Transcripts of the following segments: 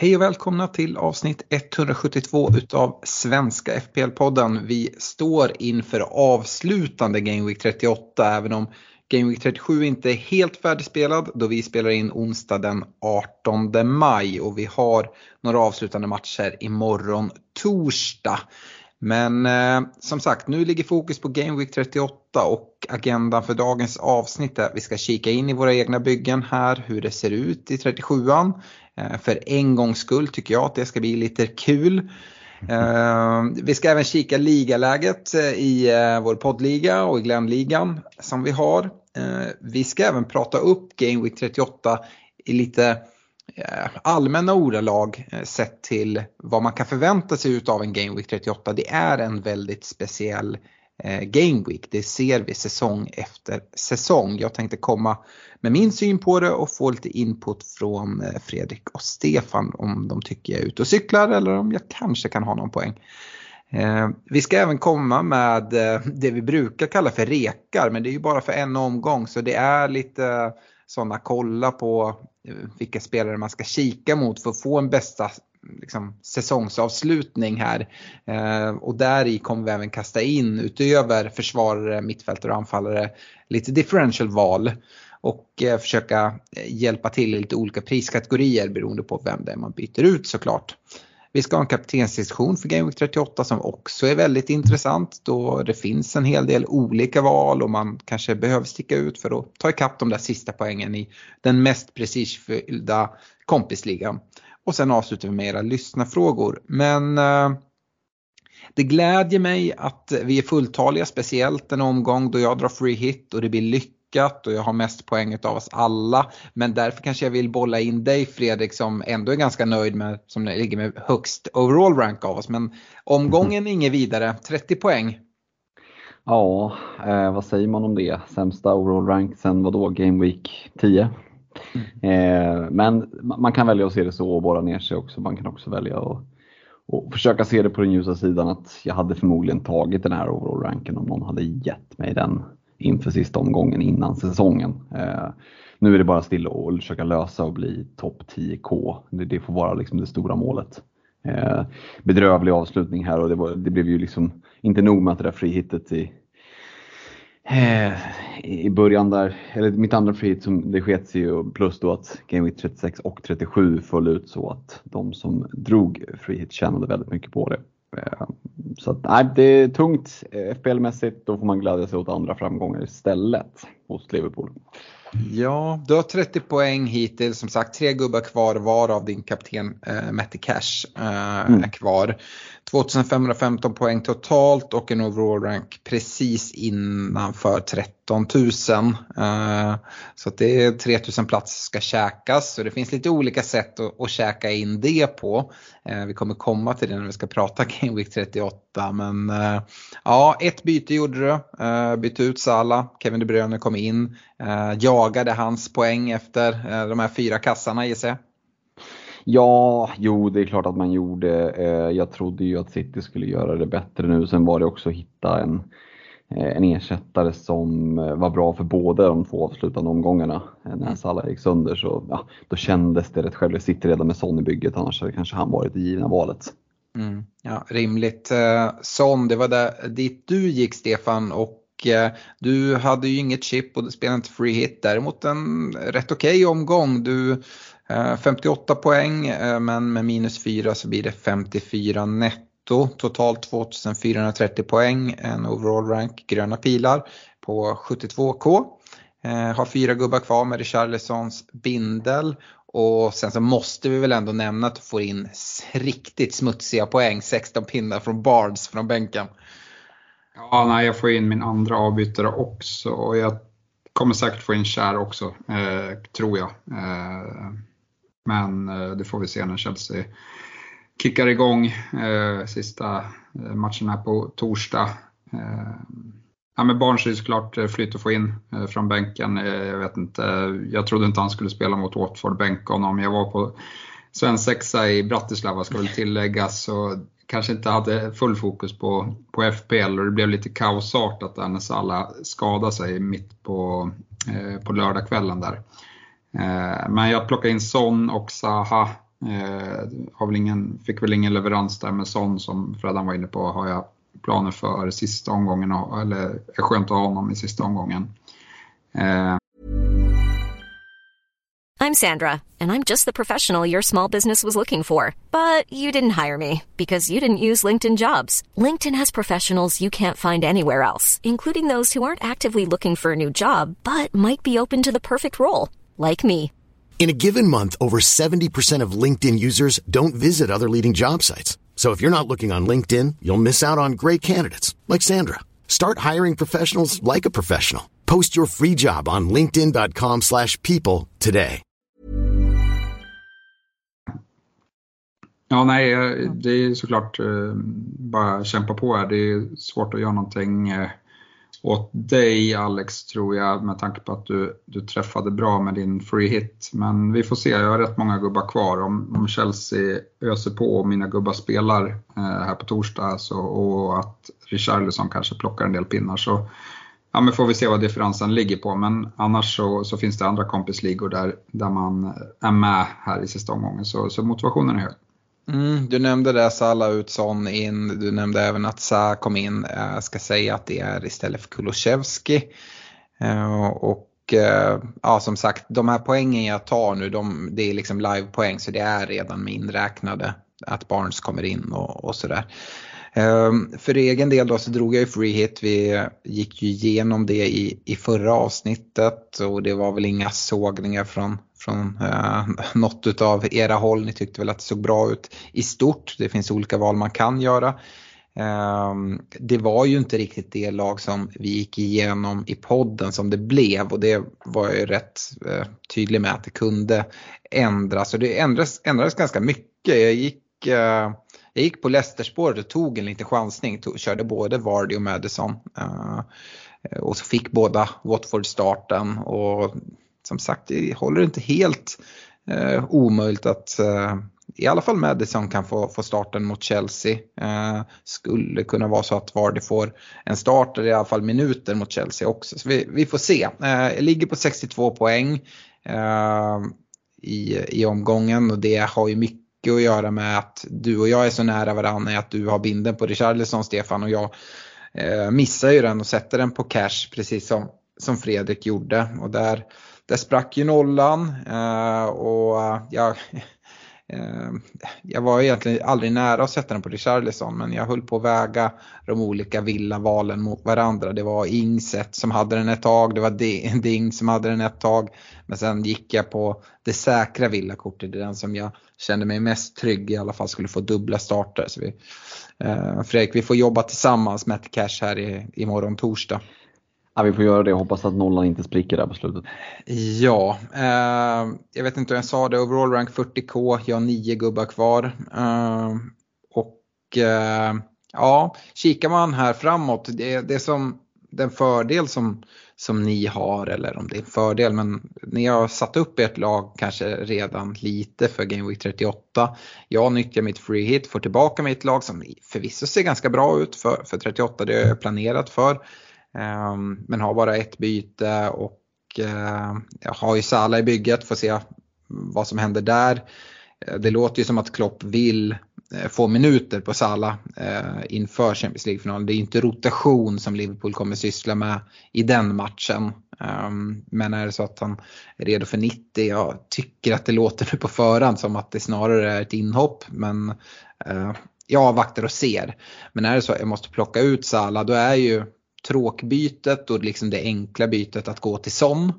Hej och välkomna till avsnitt 172 utav Svenska FPL-podden. Vi står inför avslutande Game Week 38 även om Game Week 37 inte är helt färdigspelad då vi spelar in onsdag den 18 maj och vi har några avslutande matcher imorgon torsdag. Men eh, som sagt, nu ligger fokus på Game Week 38 och agendan för dagens avsnitt är att vi ska kika in i våra egna byggen här, hur det ser ut i 37an. Eh, för en gångs skull tycker jag att det ska bli lite kul. Eh, vi ska även kika ligaläget eh, i vår poddliga och i Glenligan som vi har. Vi ska även prata upp Game Week 38 i lite allmänna ordalag sett till vad man kan förvänta sig av en Game Week 38. Det är en väldigt speciell Eh, Game Week. Det ser vi säsong efter säsong. Jag tänkte komma med min syn på det och få lite input från eh, Fredrik och Stefan om de tycker jag är ute och cyklar eller om jag kanske kan ha någon poäng. Eh, vi ska även komma med eh, det vi brukar kalla för rekar men det är ju bara för en omgång så det är lite sådana kolla på eh, vilka spelare man ska kika mot för att få en bästa liksom, säsongsavslutning här. Eh, och där i kommer vi även kasta in utöver försvarare, mittfältare och anfallare lite differential val och eh, försöka eh, hjälpa till i lite olika priskategorier beroende på vem det är man byter ut såklart. Vi ska ha en kaptensdiskussion för Game Week 38 som också är väldigt intressant då det finns en hel del olika val och man kanske behöver sticka ut för att ta ikapp de där sista poängen i den mest prestigefyllda kompisligan. Och sen avslutar vi med era lyssnarfrågor. Men eh, det glädjer mig att vi är fulltaliga, speciellt en omgång då jag drar free hit och det blir lyckat och jag har mest poäng av oss alla. Men därför kanske jag vill bolla in dig Fredrik som ändå är ganska nöjd med, som ligger med högst overall rank av oss. Men omgången är inget vidare, 30 poäng. Ja, eh, vad säger man om det? Sämsta overall rank sen vadå, Game Week 10? Mm. Eh, men man kan välja att se det så och borra ner sig också. Man kan också välja att och försöka se det på den ljusa sidan att jag hade förmodligen tagit den här overall ranken om någon hade gett mig den inför sista omgången innan säsongen. Eh, nu är det bara stilla och försöka lösa och bli topp 10K. Det, det får vara liksom det stora målet. Eh, bedrövlig avslutning här och det, var, det blev ju liksom inte nog med att det där frihittet i, i början där, eller mitt andra frihit som det sket sig ju plus då att Game Week 36 och 37 föll ut så att de som drog frihit tjänade väldigt mycket på det. Eh, Så att, nej, det är tungt eh, FPL-mässigt, då får man glädja sig åt andra framgångar istället hos Liverpool. Ja, du har 30 poäng hittills. Som sagt, tre gubbar kvar varav din kapten eh, Matti Cash eh, Mm. är kvar. 2515 poäng totalt och en overall rank precis innanför 13 000. Eh, så att det är 3000 plats ska käkas. Så det finns lite olika sätt att, att käka in det på. Eh, vi kommer komma till det när vi ska prata Game Week 38. Men eh, ja, ett byte gjorde du. Bytte ut Salah, Kevin De Bruyne kom in. Jagade hans poäng efter de här fyra kassarna gissar jag. Ja, jo det är klart att man gjorde. Eh, Jag trodde ju att City skulle göra det bättre nu. Sen var det också att hitta en, eh, en ersättare som eh, var bra för båda de två avslutande omgångarna. När Salah gick sönder så ja, då kändes det rätt självklart. City redan med Son i bygget annars hade kanske han varit det givna valet. Mm, ja, rimligt. Son, det var där, dit du gick Stefan och du hade ju inget chip och du spelade inte free hit. Däremot en rätt okej omgång. Du Eh, 58 poäng eh, men med minus 4 så blir det 54 netto. Totalt 2430 poäng, en overall rank gröna pilar på 72k. Eh, har fyra gubbar kvar med Richarlisons bindel och sen så måste vi väl ändå nämna att du får in riktigt smutsiga poäng, 16 pinnar från Bards från bänken. Ja, nej, jag får in min andra avbytare också och jag kommer säkert få in Kär också, eh, tror jag. Eh, men eh, det får vi se när Chelsea kickar igång eh, sista eh, matchen här på torsdag. Eh, Ja, men Barnes är såklart eh, flyt att få in från bänken. Jag vet inte, jag trodde inte han skulle spela mot Watford, bänka honom. Jag var på svensexa i Bratislava ska väl tilläggas. Så kanske inte hade full fokus på, på FPL och det blev lite kaosartat där när Salah skadade sig mitt på, eh, på lördagskvällen där. Eh, men jag plockade in Son och Zaha. Eh, har väl ingen, fick väl ingen leverans där med Son som Fredan var inne på har jag planer för sista omgången, eller är skönt att ha honom i sista omgången. Eh. I'm Sandra, and I'm just the professional your small business was looking for. But you didn't hire me because you didn't use LinkedIn jobs. LinkedIn has professionals you can't find anywhere else, including those who aren't actively looking for a new job but might be open to the perfect role, like me. In a given month, over 70% of LinkedIn users don't visit other leading job sites. So if you're not looking on LinkedIn, you'll miss out on great candidates like Sandra. Start hiring professionals like a professional. Post your free job on linkedin.com/people today. Ja, nej, det är såklart eh, bara kämpa på här. Det är svårt att göra någonting eh, åt dig Alex tror jag med tanke på att du, du träffade bra med din free hit. Men vi får se, jag har rätt många gubbar kvar. Om, om Chelsea öser på och mina gubbar spelar eh, här på torsdag så, och att Richarlison kanske plockar en del pinnar så ja, men får vi se vad differensen ligger på. Men annars så, så finns det andra kompisligor där, där man eh, är med här i sista omgången så, så motivationen är hög. Mm, du nämnde det, Salla ut, Son in. Du nämnde även att Sa kom in. Eh, jag ska säga att det är istället för Kulusevski. Eh, och eh, ja, som sagt, de här poängen jag tar nu, de, det är liksom livepoäng så det är redan med inräknade att Barnes kommer in och, och sådär. För egen del då så drog jag ju free hit. Vi gick ju igenom det i, i förra avsnittet och det var väl inga sågningar från, från eh, något av era håll. Ni tyckte väl att det såg bra ut i stort. Det finns olika val man kan göra. Eh, det var ju inte riktigt det lag som vi gick igenom i podden som det blev och det var jag ju rätt eh, tydlig med att det kunde ändras. Och det ändrades, ändrades ganska mycket. Jag gick eh, jag gick på Leicester-spåret och tog en liten chansning. Tog, körde både Vardy och Madison. Eh, och så fick båda Watford starten och som sagt det håller inte helt eh, omöjligt att eh, i alla fall Madison kan få, få starten mot Chelsea. Eh, skulle kunna vara så att Vardy får en start eller i alla fall minuter mot Chelsea också. Så vi, vi får se. Eh, jag ligger på 62 poäng eh, i, i omgången och det har ju mycket att göra med att du och jag är så nära varandra att du har binden på Richarlison Stefan och jag eh, missar ju den och sätter den på cash precis som, som Fredrik gjorde. Och där, där sprack ju nollan eh, och eh, jag, eh, jag var egentligen aldrig nära att sätta den på Richarlison men jag höll på att väga de olika villavalen mot varandra. Det var Ingset som hade den ett tag, det var Ding som hade den ett tag. Men sen gick jag på det säkra villakortet, det är den som jag kände mig mest trygg i alla fall skulle få dubbla starter. Så vi, eh, Fredrik, vi får jobba tillsammans med ett Cash här i, imorgon torsdag. Ja, vi får göra det och hoppas att nollan inte spricker där på slutet. Ja, eh, jag vet inte hur jag sa det, overall rank 40k, jag har nio gubbar kvar. Eh, och eh, ja, kikar man här framåt, det, det som den fördel som som ni har eller om det är en fördel. Men ni har satt upp ert lag kanske redan lite för Game Week 38. Jag nyttjar mitt free hit, får tillbaka mitt lag som förvisso ser ganska bra ut för, för 38, det har jag planerat för. Ehm, men har bara ett byte och eh, jag har ju Sala i bygget, får se vad som händer där. Eh, det låter ju som att Klopp vill eh, få minuter på Salah inför Champions League-finalen. Det är inte rotation som Liverpool kommer syssla med i den matchen. Ehm, men är det så att han är redo för 90, jag tycker att det låter nu på förhand som att det snarare är ett inhopp. Men jag avvaktar och ser. Men är det så att jag måste plocka ut Salah då är ju tråkbytet och liksom det enkla bytet att gå till Son.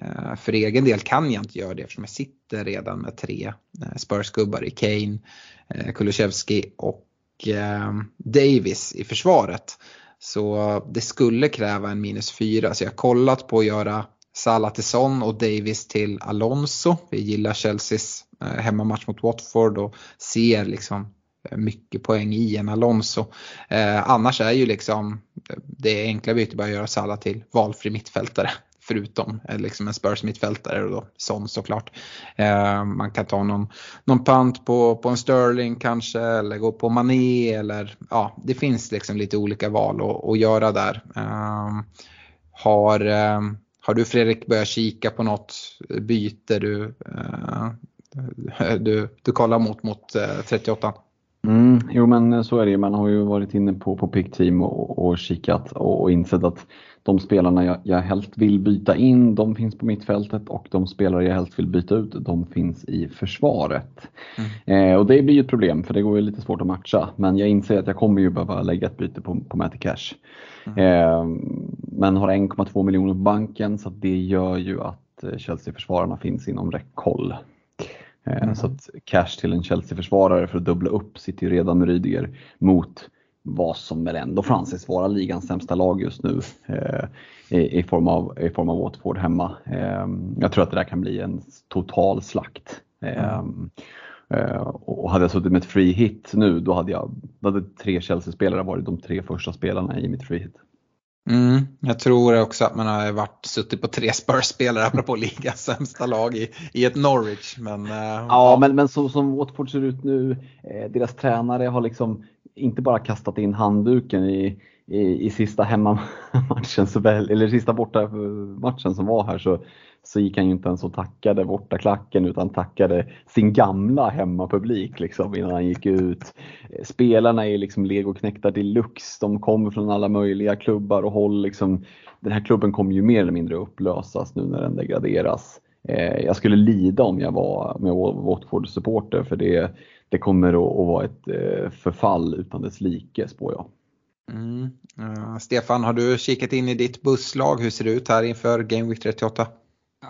Eh, för egen del kan jag inte göra det eftersom jag sitter redan med tre eh, Spurs-gubbar i Kane, eh, Kulusevski och Davis i försvaret. Så det skulle kräva en minus fyra, Så jag har kollat på att göra Salah till Son och Davis till Alonso. Vi gillar Chelseas hemmamatch mot Watford och ser liksom Eh, mycket poäng i en Alonso. Eh, annars är ju liksom eh, det enkla bytet bara att göra Salah till valfri mittfältare förutom eh, liksom en Spurs mittfältare och då Son såklart. Eh, man kan ta någon, någon pant på, på en Sterling kanske eller gå på Mané eller ja, det finns liksom lite olika val att, att göra där. Eh, har, eh, har du Fredrik börjat kika på något byte du, eh, du, du kollar mot mot eh, 38? Mm, jo men så är det ju. Man har ju varit inne på, på Pick Team och, och kikat och, och insett att de spelarna jag, jag helst vill byta in, de finns på mittfältet och de spelare jag helst vill byta ut, de finns i försvaret. Mm. Eh, och det blir ju ett problem för det går ju lite svårt att matcha. Men jag inser att jag kommer ju behöva lägga ett byte på, på Matty Cash. Mm. Eh, men har 1,2 miljoner på banken så det gör ju att eh, Chelsea-försvararna finns inom räckhåll. Eh, mm. Så att cash till en Chelsea-försvarare för att dubbla upp sitter ju redan med Rydiger mot vad som väl ändå får anses vara ligans sämsta lag just nu eh, i, i, form av, i form av Watford hemma. Eh, jag tror att det där kan bli en total slakt. Eh, mm. och hade jag suttit med ett free hit nu då hade, jag, då hade tre Chelsea-spelare varit de tre första spelarna i mitt free hit. Mm, jag tror också att man har varit, suttit på tre Spurs-spelare apropå ligans sämsta lag i, i ett Norwich. Men, uh, ja, ja, men, men så som Watford ser ut nu, eh, deras tränare har liksom inte bara kastat in handduken i, i, i sista hemmamatchen, eller sista borta matchen som var här så, så gick han ju inte ens och tackade bortaklacken utan tackade sin gamla hemmapublik liksom, innan han gick ut. Spelarna är liksom legoknäckta deluxe, de kommer från alla möjliga klubbar och håll. Liksom, den här klubben kommer ju mer eller mindre upplösas nu när den degraderas. Eh, jag skulle lida om jag var, om jag var Watford-supporter för det, det kommer att, att vara ett eh, förfall utan dess like spår jag. Mm. Uh, Stefan, har du kikat in i ditt busslag? Hur ser det ut här inför Game Week 38?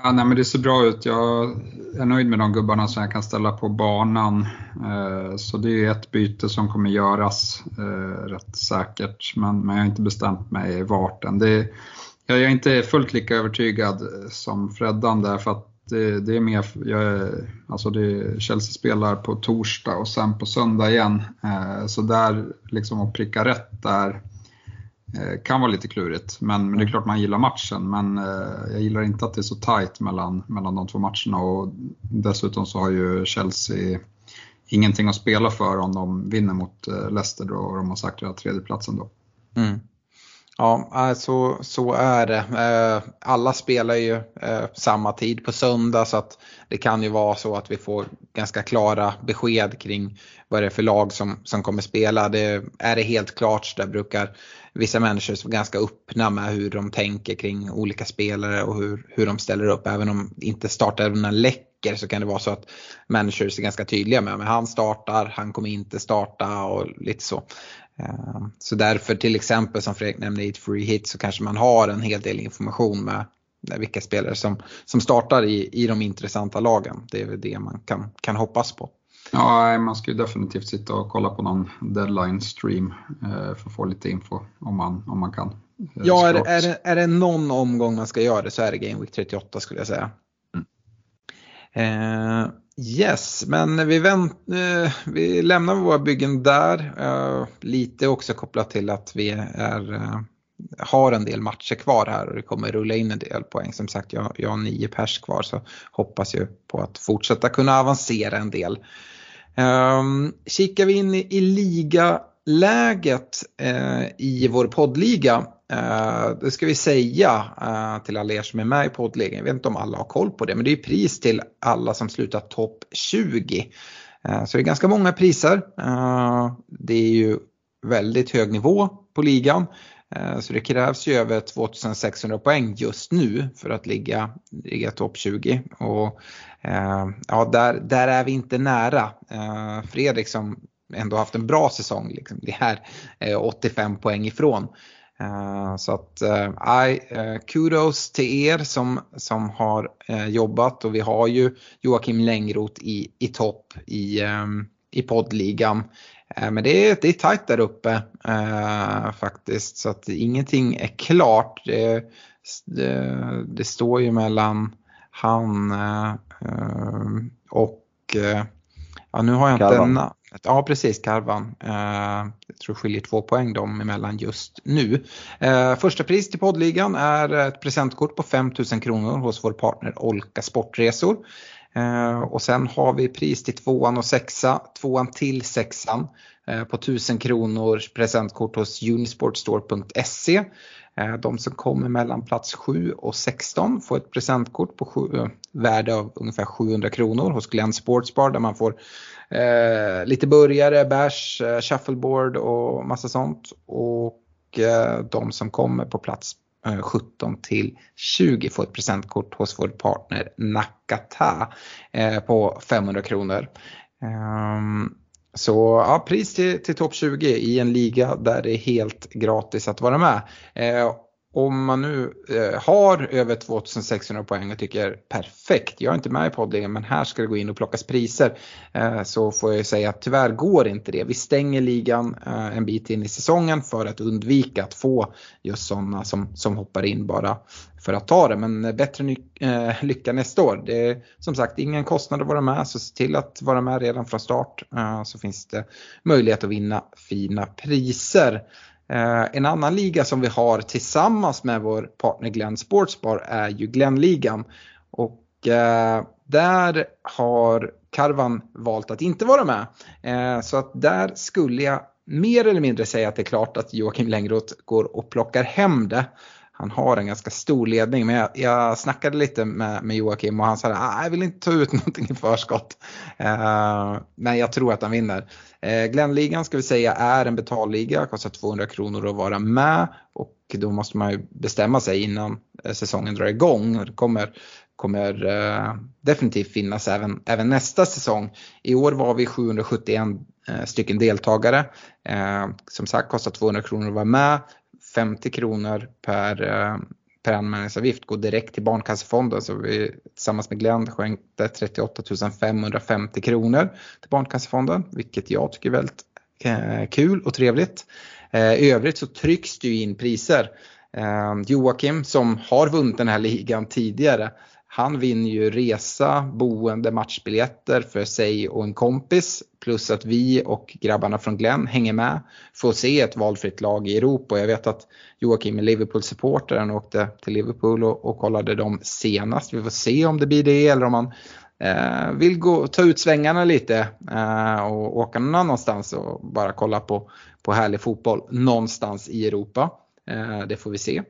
Ja, nej, men det ser bra ut. Jag är nöjd med de gubbarna som jag kan ställa på banan. Eh, så det är ett byte som kommer göras eh, rätt säkert, men, men jag har inte bestämt mig vart än. Det, jag är inte fullt lika övertygad som Freddan där för att det, det är mer, jag, alltså det, Chelsea spelar på torsdag och sen på söndag igen. Eh, så där, liksom att pricka rätt där kan vara lite klurigt. Men, men, det är klart man gillar matchen. Men eh, jag gillar inte att det är så tight mellan, mellan de två matcherna och dessutom så har ju Chelsea ingenting att spela för om de vinner mot Leicester då, och de har säkrat tredjeplatsen då. Mm. Ja, så, så är det. Eh, alla spelar ju eh, samma tid på söndag så att det kan ju vara så att vi får ganska klara besked kring vad det är för lag som, som kommer spela. Det, är det helt klart så där brukar vissa människor är ganska öppna med hur de tänker kring olika spelare och hur, hur de ställer upp. Även om inte startelvorna läcker så kan det vara så att människor är ganska tydliga med att han startar, han kommer inte starta och lite så. Ehm, så därför till exempel som Fredrik nämnde i ett free hit så kanske man har en hel del information med vilka spelare som, som startar i, i de intressanta lagen. Det är väl det man kan, kan hoppas på. Ja, man ska ju definitivt sitta och kolla på någon deadline stream eh, för att få lite info om man, om man kan. Eh, ja, är det, är, det, är det någon omgång man ska göra det så är det Game Week 38 skulle jag säga. Mm. Eh, Yes, men vi, vänt, eh, vi lämnar våra byggen där. Eh, lite också kopplat till att vi är, har en del matcher kvar här och det kommer rulla in en del poäng. Som sagt, jag, jag har nio pers kvar så hoppas ju på att fortsätta kunna avancera en del. Um, kikar vi in i, i ligaläget uh, i vår poddliga Uh, det ska vi säga uh, till alla er som är med i poddligan. Jag vet inte om alla har koll på det, men det är pris till alla som slutar topp 20. Uh, så det är ganska många priser. det är ju väldigt hög nivå på ligan. Eh, så det krävs ju över 2600 poäng just nu för att ligga, ligga topp 20. Och eh, ja, där, där är vi inte nära. Eh, Fredrik som ändå haft en bra säsong, liksom, det är 85 poäng ifrån. Eh, så att, uh, kudos till er som, som har jobbat och vi har ju Joakim Längroth i, i topp i, i poddligan. Men det är, det är tajt där uppe faktiskt så att ingenting är klart. Det, det, det står ju mellan han och, ja nu har jag inte en Ja precis, Karvan. Eh, jag tror skiljer två poäng dem emellan just nu. Eh, första pris till poddligan är ett presentkort på 5000 kronor hos vår partner Olka Sportresor. Eh, och sen har vi pris till tvåan och sexa, tvåan till sexan eh, på 1000 kronor presentkort hos unisportstore.se. Eh, de som kommer mellan plats 7 och 16 får ett presentkort på 7, värde av ungefär 700 kronor hos Glenn Sportsbar där man får Eh, lite burgare, bärs, shuffleboard och massa sånt. Och eh, de som kommer på plats 17 eh, till 20 får ett presentkort hos vår partner Nakata eh, på 500 kronor. Ehm, så ja, pris till, till topp 20 i en liga där det är helt gratis att vara med. Eh, om man nu eh, har över 2600 poäng och tycker perfekt, jag är inte med i poddligan men här ska det gå in och plockas priser. Eh, så får jag säga att tyvärr går inte det. Vi stänger ligan eh, en bit in i säsongen för att undvika att få just sådana som, som hoppar in bara för att ta det. Men eh, bättre ny, eh, lycka nästa år. Det är som sagt ingen kostnad att vara med så se till att vara med redan från start eh, så finns det möjlighet att vinna fina priser. Eh, en annan liga som vi har tillsammans med vår partner Glenn Sportsbar är ju Glennligan. Och eh, där har Karvan valt att inte vara med. Eh, så att där skulle jag mer eller mindre säga att det är klart att Joakim Längroth går och plockar hem det han har en ganska stor ledning. Men jag, jag snackade lite med, med Joakim och han sa att ah, jag vill inte ta ut någonting i förskott. Eh, men jag tror att han vinner. Eh, Glennligan ska vi säga är en betalliga, kostar 200 kronor att vara med och då måste man ju bestämma sig innan eh, säsongen drar igång. Det kommer, kommer eh, definitivt finnas även, även nästa säsong. I år var vi 771 eh, stycken deltagare. Eh, som sagt kostar 200 kronor att vara med. 50 kronor per, eh, per anmälningsavgift går direkt till Barncancerfonden. Så vi tillsammans med Glenn skänkte 38 550 kronor till Barncancerfonden, vilket jag tycker är väldigt eh, kul och trevligt. Eh, I övrigt så trycks det ju in priser. Joakim som har vunnit den här ligan tidigare han vinner ju resa, boende, matchbiljetter för sig och en kompis. Plus att vi och grabbarna från Glenn hänger med. Får se ett valfritt lag i Europa. Jag vet att Joakim är Liverpool-supporter. Han åkte till Liverpool och, och kollade dem senast. Vi får se om det blir det eller om han eh, vill gå, ta ut svängarna lite eh, och åka någon annanstans och bara kolla på, på härlig fotboll någonstans i Europa. Eh, det får vi se.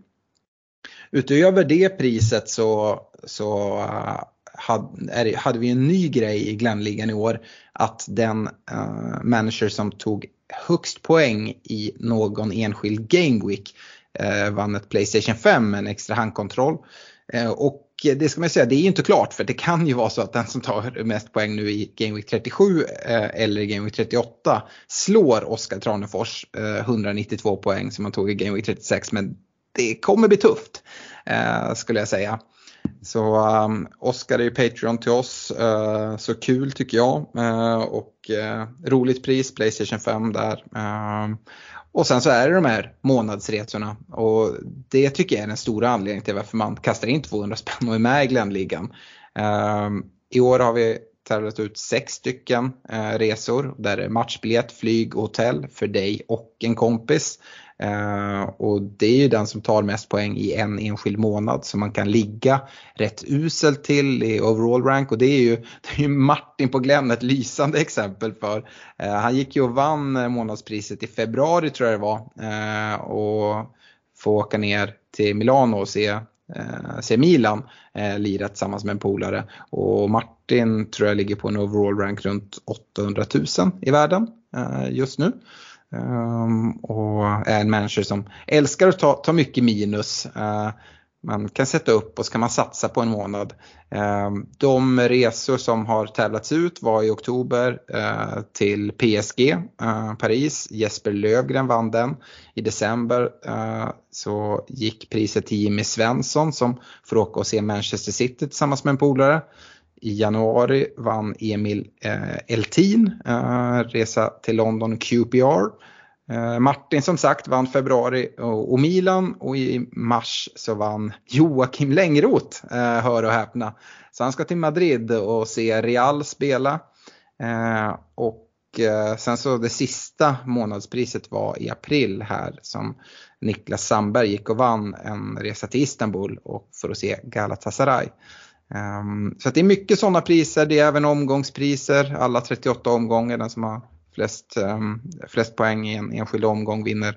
Utöver det priset så, så eh, hade, hade vi en ny grej i Glenligan i år. Att den uh, manager som tog högst poäng i någon enskild Game Week uh, vann ett Playstation 5 med en extra handkontroll. Uh, och det ska man säga, det är ju inte klart för det kan ju vara så att den som tar mest poäng nu i Game Week 37 eller Game Week 38 slår Oskar Tranefors 192 poäng som han tog i Game Week 36 men det kommer bli tufft eh, skulle jag säga. Så ehm, um, Oskar är ju Patreon till oss, uh, så kul tycker jag. Uh, och uh, roligt pris, Playstation 5 där. Uh, och sen så är det de här månadsresorna och det tycker jag är den stora anledningen till varför man kastar in 200 spänn och är med i Glennligan. Ehm, I år har vi tävlat ut sex stycken resor där det är matchbiljett, flyg och hotell för dig och en kompis. Eh, och det är ju den som tar mest poäng i en enskild månad som man kan ligga rätt uselt till i overall rank och det är ju, det är ju Martin på Glenn ett lysande exempel för. Eh, han gick ju och vann månadspriset i februari tror jag det var eh, och får åka ner till Milano och se se Milan eh, lira tillsammans med en polare. Och Martin tror jag ligger på en overall rank runt 800 000 i världen eh, just nu. Um, och är en manager som älskar att ta, ta mycket minus. Uh, man kan sätta upp och så kan man satsa på en månad. Um, de resor som har tävlats ut var i oktober uh, till PSG, uh, eh, Paris. Jesper Lövgren vann den. I december så gick priset till Jimmy Svensson som får åka och se Manchester City tillsammans med en polare. I januari vann Emil eh, Eltin eh, resa till London QPR. Eh, Martin som sagt vann februari och, och, Milan och i mars så vann Joakim Längroth, eh, hör och häpna. Så han ska till Madrid och se Real spela. Eh, och eh, sen så det sista månadspriset var i april här som Niklas Sandberg gick och vann en resa till Istanbul och för att se Galatasaray. Ehm, så det är mycket sådana priser, det är även omgångspriser, alla 38 omgångar, den som har flest, ehm, flest poäng i en enskild omgång vinner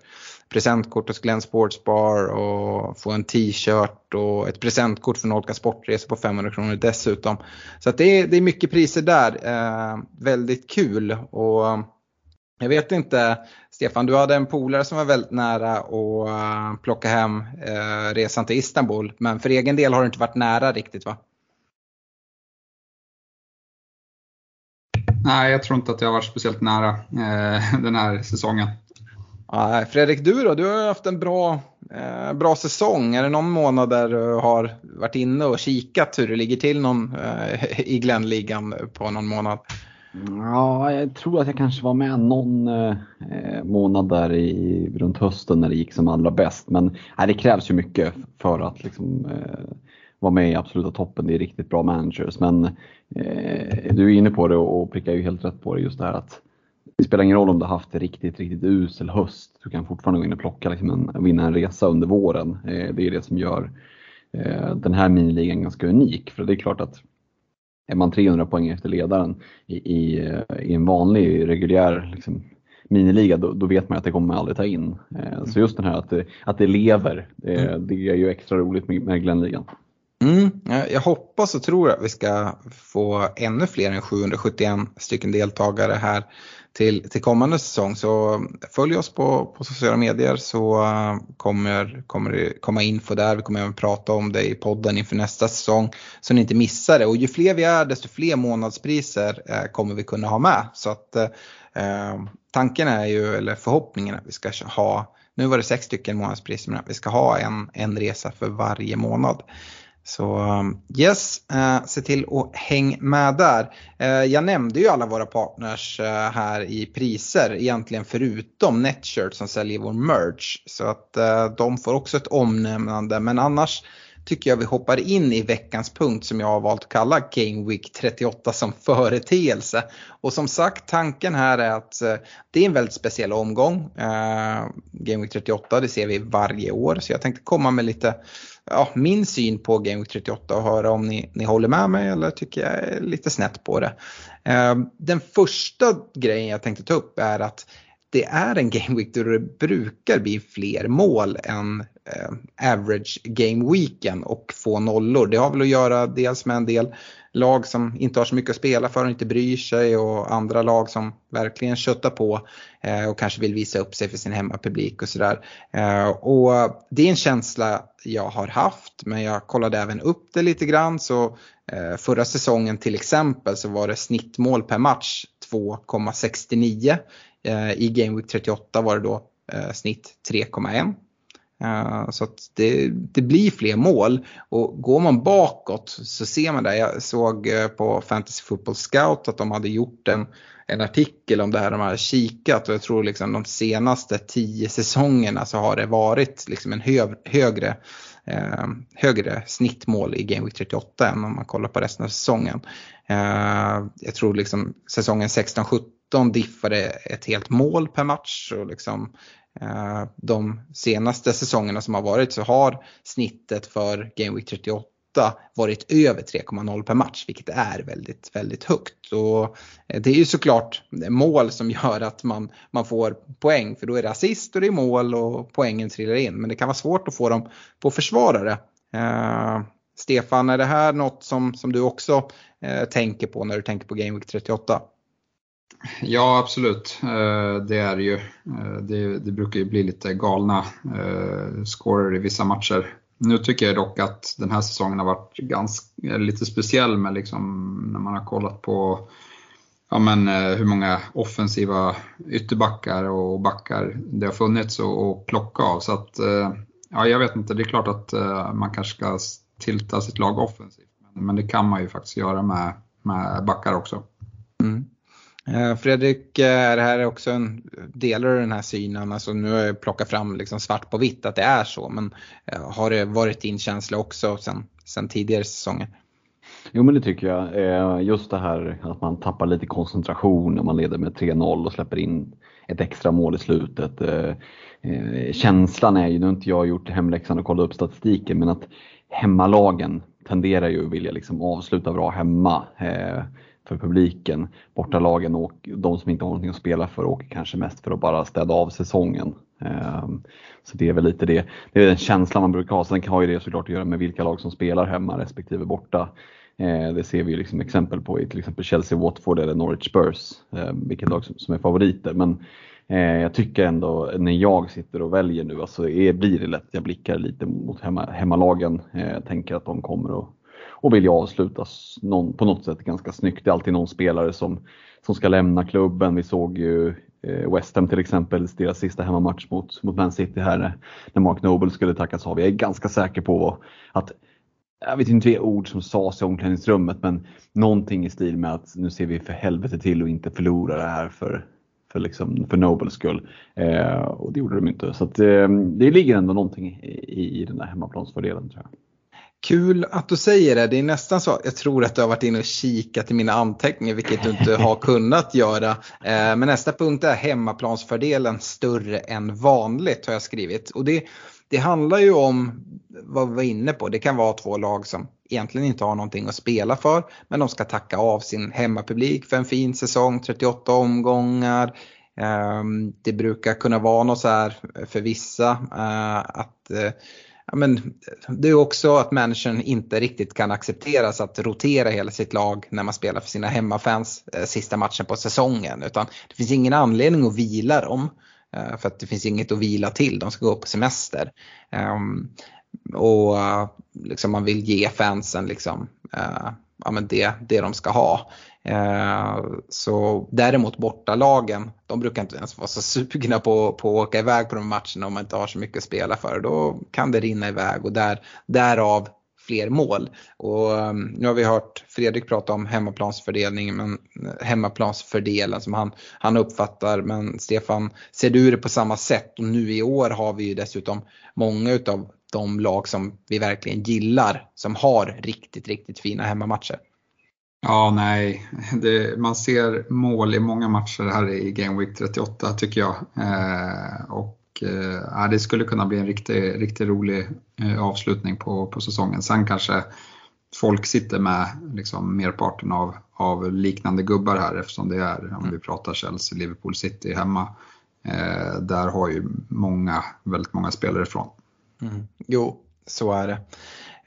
presentkort hos Glenn Sports Bar och få en t-shirt och ett presentkort för Nolka sportresor på 500 kronor dessutom. Så att det, är, det är mycket priser där, eh, väldigt kul. Och jag vet inte, Stefan, du hade en polare som var väldigt nära att eh, plocka hem eh, resan till Istanbul. Men för egen del har det inte varit nära riktigt va? Nej, jag tror inte att jag har varit speciellt nära uh, den här säsongen. Ja, Fredrik, du då? Du har haft en bra, eh, bra säsong. Är det någon månad där du har varit inne och kikat hur det ligger till någon, eh, i Glenligan på någon månad? Ja, jag tror att jag kanske var med någon eh, månad där i, runt hösten när det gick som allra bäst. Men nej, det krävs ju mycket för att liksom, eh, vara med i absoluta toppen. Det är riktigt bra managers. Men eh, du är inne på det och, och prickar ju helt rätt på det just det här att det spelar ingen roll om du har haft riktigt, riktigt usel höst. Du kan fortfarande gå in och plocka, liksom en, vinna en resa under våren. Eh, det är det som gör eh, den här miniligan ganska unik. För det är klart att är man 300 poäng efter ledaren i, i, i en vanlig reguljär liksom, miniliga, då, då, vet man att det kommer man aldrig ta in. Eh, så just den här att att det lever, mm. det är ju extra roligt med, med Glenligan. Mm, jag hoppas och tror att vi ska få ännu fler än 771 stycken deltagare här till, till kommande säsong. Så följ oss på, på sociala medier så eh, kommer, kommer det komma info där. Vi kommer även prata om det i podden inför nästa säsong så ni inte missar det. Och ju fler vi är desto fler månadspriser eh, kommer vi kunna ha med. Så att eh, tanken är ju, eller förhoppningen att vi ska ha, nu var det sex stycken månadspriser men att vi ska ha en, en resa för varje månad. Så um, yes, eh, se till att häng med där. Eh, jag nämnde ju alla våra partners eh, här i priser egentligen förutom Netshirt som säljer vår merch. Så att de får också ett omnämnande men annars tycker jag vi hoppar in i veckans punkt som jag har valt att kalla Game Week 38 som företeelse. Och som sagt tanken här är att det är en väldigt speciell omgång. Game Week 38 det ser vi varje år så jag tänkte komma med lite ja, min syn på Game Week 38 och höra om ni, ni håller med mig eller tycker jag är lite snett på det. Ehm, den första grejen jag tänkte ta upp är att det är en Game Week där det brukar bli fler mål än Eh, average Game Weeken och få nollor. Det har väl att göra dels med en del lag som inte har så mycket att spela för och inte bryr sig och andra lag som verkligen köttar på eh, och kanske vill visa upp sig för sin hemmapublik och sådär. Eh, och det är en känsla jag har haft men jag kollade även upp det lite grann så eh, förra säsongen till exempel så var det snittmål per match 2,69. Eh, I Game Week 38 var det då eh, snitt 3,1. Eh, så att det, det, blir fler mål och går man bakåt så ser man det. Jag såg eh, på Fantasy Football Scout att de hade gjort en, en artikel om det här. De hade kikat och jag tror liksom de senaste tio säsongerna så har det varit liksom en hög, högre, eh, högre snittmål i Game Week 38 än om man kollar på resten av säsongen. Eh, jag tror liksom säsongen 16-17 diffade ett helt mål per match och liksom Eh, de senaste säsongerna som har varit så har snittet för Game Week 38 varit över 3,0 per match vilket är väldigt, väldigt högt. Och eh, det är ju såklart mål som gör att man, man får poäng för då är det assist och det är mål och poängen trillar in. Men det kan vara svårt att få dem på försvarare. Eh, Stefan, är det här något som, som du också eh, tänker på när du tänker på Game Week 38? Ja, absolut. Eh, det är ju. Eh, det, det brukar ju bli lite galna eh, scorer i vissa matcher. Nu tycker jag dock att den här säsongen har varit ganska, lite speciell med liksom, när man har kollat på ja, men, hur många offensiva ytterbackar och backar det har funnits att plocka av. Så att, ja, jag vet inte, det är klart att man kanske ska tilta sitt lag offensivt. Men det kan man ju faktiskt göra med, med backar också. Mm. Eh, Fredrik, eh, är det här också en del av den här synen? Alltså nu har jag plockat fram liksom svart på vitt att det är så men eh, har det varit din känsla också sen, sen tidigare säsonger? Jo men det tycker jag. Just det här att man tappar lite koncentration när man leder med 3-0 och släpper in ett extra mål i slutet. Känslan är ju, nu har inte jag gjort hemläxan och kollat upp statistiken, men att hemmalagen tenderar ju att vilja liksom avsluta bra hemma för publiken. Bortalagen och de som inte har någonting att spela för åker kanske mest för att bara städa av säsongen. Ehm, så det är väl lite det. Det är den känslan man brukar ha. Sen har ju det såklart att göra med vilka lag som spelar hemma respektive borta. Ehm, det ser vi ju liksom exempel på i till exempel Chelsea, Watford eller Norwich Spurs, ehm, vilket lag som är favoriter. Men eh, jag tycker ändå när jag sitter och väljer nu, alltså blir det lätt jag blickar lite mot hemma, hemmalagen. Eh, jag tänker att de kommer att och vill avslutas någon, på något sätt ganska snyggt. Det är alltid någon spelare som, som ska lämna klubben. Vi såg ju eh, West Ham till exempel, deras sista hemmamatch mot, mot Man City här eh, när Mark Noble skulle tackas av. Jag är ganska säker på att jag vet inte vilka ord som sades i omklädningsrummet men någonting i stil med att nu ser vi för helvete till att inte förlora det här för, för, liksom, för Nobels skull. Eh, och det gjorde de inte. Så att, eh, det ligger ändå någonting i, i den där hemmaplansfördelen tror jag. Kul att du säger det. Det är nästan så. Jag tror att du har varit inne och kikat i mina anteckningar, vilket du inte har kunnat göra. Eh, men nästa punkt är hemmaplansfördelen större än vanligt har jag skrivit. Och det, det handlar ju om vad vi var inne på. Det kan vara två lag som egentligen inte har någonting att spela för. Men de ska tacka av sin hemmapublik för en fin säsong, 38 omgångar. Eh, det brukar kunna vara något så här för vissa eh, att ja, men det är också att managern inte riktigt kan accepteras att rotera hela sitt lag när man spelar för sina hemmafans eh, sista matchen på säsongen. Utan det finns ingen anledning att vila dem. Eh, för att det finns inget att vila till, de ska gå på semester. Ehm, eh, och liksom man vill ge fansen liksom, eh, ja, men det, det de ska ha. Eh, så däremot bortalagen, de brukar inte ens vara så sugna på, på att åka iväg på de matcherna om man inte har så mycket att spela för. Då kan det rinna iväg och där, därav fler mål. Och um, nu har vi hört Fredrik prata om hemmaplansfördelningen, men eh, hemmaplansfördelen som han, han uppfattar. Men Stefan, ser du det på samma sätt? Och nu i år har vi ju dessutom många utav de lag som vi verkligen gillar som har riktigt, riktigt fina hemmamatcher. Ja, nej, det, man ser mål i många matcher här i Game Week 38 tycker jag. Eh, och eh, det skulle kunna bli en riktigt, riktigt rolig eh, avslutning på, på säsongen. Sen kanske folk sitter med liksom merparten av, av liknande gubbar här eftersom det är, om vi pratar Chelsea, Liverpool City hemma. Eh, där har ju många, väldigt många spelare ifrån. Mm. Jo, så är det.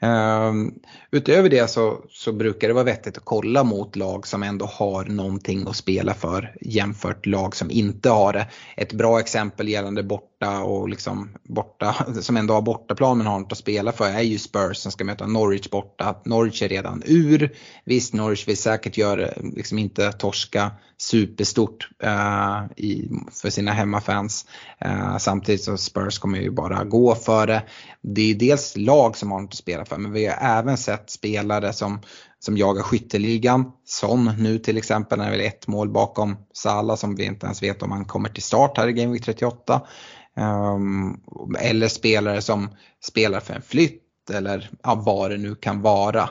Ehm, utöver det så, så brukar det vara vettigt att kolla mot lag som ändå har någonting att spela för jämfört lag som inte har det. Ett bra exempel gällande borta och liksom borta, som ändå har bortaplan men har något att spela för är ju Spurs som ska möta Norwich borta. Norwich är redan ur. Visst, Norwich vill säkert göra, liksom inte torska superstort uh, i, för sina hemmafans. Uh, samtidigt så Spurs kommer ju bara gå för det. Det är dels lag som har något att spela för men vi har även sett spelare som, som jagar skytteligan. Son nu till exempel när det är ett mål bakom Salah som vi inte ens vet om han kommer till start här i Game Week 38. Um, ehm, eller spelare som spelar för en flytt eller ja, vad det nu kan vara.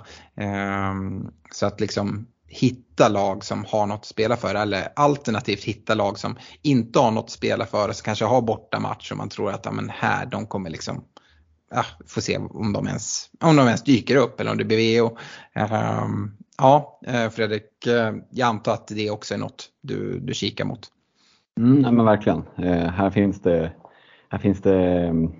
Um, så att liksom hitta lag som har något att spela för eller alternativt hitta lag som inte har något att spela för och så kanske har borta match och man tror att ja, men här de kommer liksom ja, får se om de, ens, om de ens dyker upp eller om det blir VO. Um, ehm, ja, eh, Fredrik, eh, jag antar att det också är något du, du kikar mot. Mm, nej men verkligen. Eh, här finns det, här finns det ehm,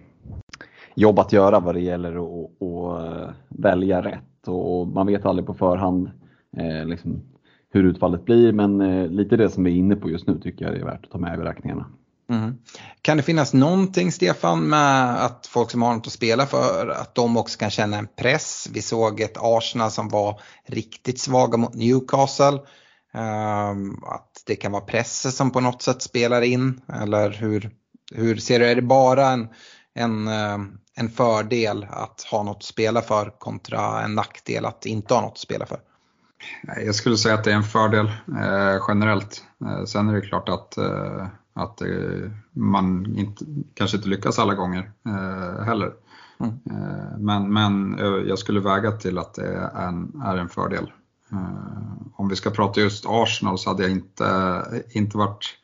jobb att göra vad det gäller att, att välja rätt och man vet aldrig på förhand eh, liksom, hur utfallet blir men eh, lite det som vi är inne på just nu tycker jag är värt att ta med i beräkningarna. Mm. Kan det finnas någonting Stefan med att folk som har något att spela för att de också kan känna en press? Vi såg ett Arsenal som var riktigt svaga mot Newcastle. Um, att det kan vara pressen som på något sätt spelar in eller hur, hur ser du, är det bara en, en, ehm, en fördel att ha något att spela för kontra en nackdel att inte ha något att spela för? Jag skulle säga att det är en fördel eh, generellt. Eh, sen är det klart att eh, att eh, man inte, kanske inte lyckas alla gånger eh, heller. Mm. Men, men jag skulle väga till att det är en, är en fördel. Om vi ska prata just Arsenal så hade jag inte, inte varit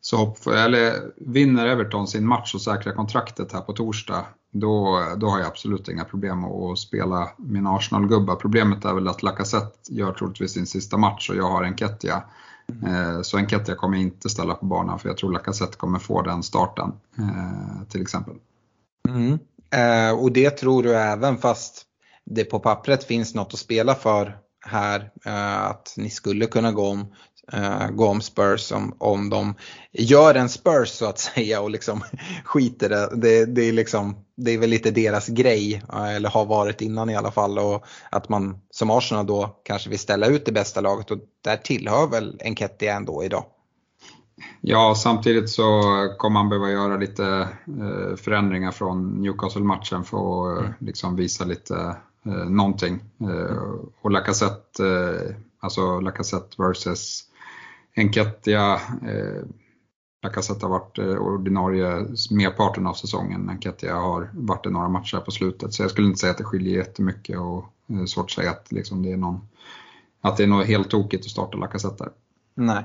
så hoppfull. Eller vinner Everton sin match och säkrar kontraktet här på torsdag, då, då har jag absolut inga problem att spela min Arsenal-gubbar. Problemet är väl att Lacazette gör troligtvis sin sista match och jag har Enketia. Mm. Så Enketia kommer jag inte ställa på banan för jag tror Lacazette kommer få den starten eh, till exempel. Mm. Eh, och det tror du även fast det på pappret finns något att spela för här. Att ni skulle kunna gå om uh, gå om Spurs om, om de gör en Spurs så att säga och liksom skiter det. det. Det, är liksom, det är väl lite deras grej, eller har varit innan i alla fall. Och att man som Arsenal då kanske vill ställa ut det bästa laget och där tillhör väl Enketia ändå idag. Ja, samtidigt så kommer man behöva göra lite eh, förändringar från Newcastle-matchen för att mm. liksom visa lite eh, någonting. Eh, och Lacazette, eh, alltså Lacazette versus Enketia, eh, Lacazette har varit eh, ordinarie merparten av säsongen. Enketia har varit i några matcher på slutet. Så jag skulle inte säga att det skiljer jättemycket och det är svårt att säga att, liksom, det, är någon, att det är något helt tokigt att starta Lacazette där. Nej.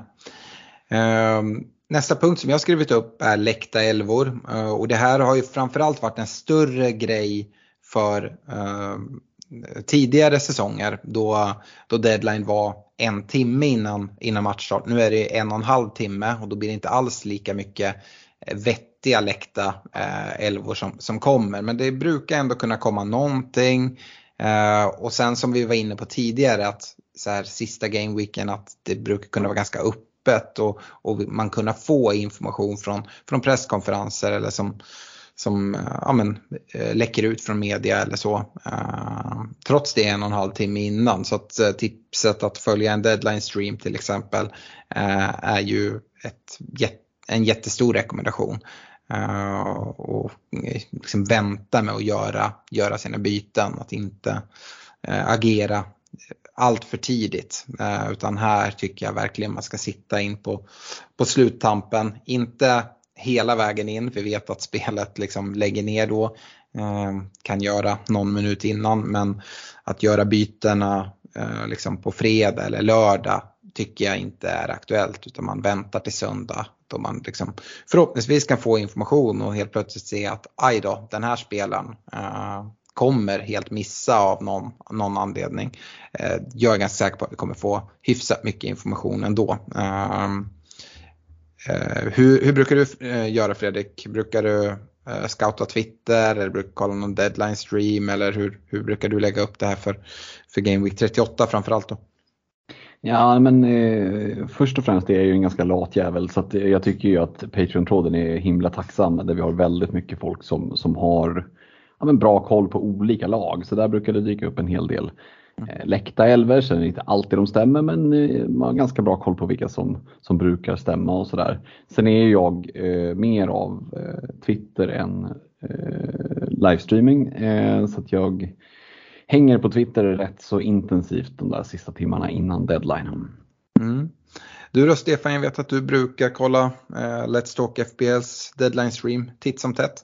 Um, nästa punkt som jag skrivit upp är läckta älvor. Eh, och det här har ju framförallt varit en större grej för ehm, tidigare säsonger då, då deadline var en timme innan, innan matchstart. Nu är det en och en halv timme och då blir det inte alls lika mycket eh, vettiga läckta eh, älvor som, som kommer. Men det brukar ändå kunna komma någonting. Eh, och sen som vi var inne på tidigare att så här, sista gameweeken att det brukar kunna vara ganska öppet och, och man kunna få information från, från presskonferenser eller som som eh, ja, men, eh, läcker ut från media eller så. Uh, trots det en och en halv timme innan. Så att uh, tipset att följa en deadline stream till exempel uh, är ju ett, en jättestor rekommendation. och liksom vänta med att göra, göra sina byten, att inte agera allt för tidigt. utan här tycker jag verkligen man ska sitta in på, på sluttampen. Inte hela vägen in. Vi vet att spelet liksom lägger ner då. Eh, kan göra någon minut innan men att göra bytena eh, liksom på fredag eller lördag tycker jag inte är aktuellt utan man väntar till söndag då man liksom förhoppningsvis kan få information och helt plötsligt se att aj då, den här spelaren eh, kommer helt missa av någon, någon anledning. Eh, jag är ganska säker på att vi kommer få hyfsat mycket information ändå. Eh, Eh, Eh, hur, hur, brukar du eh, göra Fredrik? Brukar du eh, scouta Twitter eller brukar du kolla någon deadline stream eller hur, hur brukar du lägga upp det här för, för Game Week 38 framförallt då? Ja men eh, först och främst är jag ju en ganska lat jävel så att jag tycker ju att Patreon-tråden är himla tacksam där vi har väldigt mycket folk som, som har ja, men bra koll på olika lag så där brukar det dyka upp en hel del läckta älvor, så är det inte alltid de stämmer men eh, man har ganska bra koll på vilka som, som brukar stämma och sådär. Sen är jag eh, mer av eh, Twitter än eh, livestreaming eh, så att jag hänger på Twitter rätt så intensivt de där sista timmarna innan deadline. Mm. Du då Stefan, jag vet att du brukar kolla eh, Let's Talk FBLs deadline stream titt som tätt.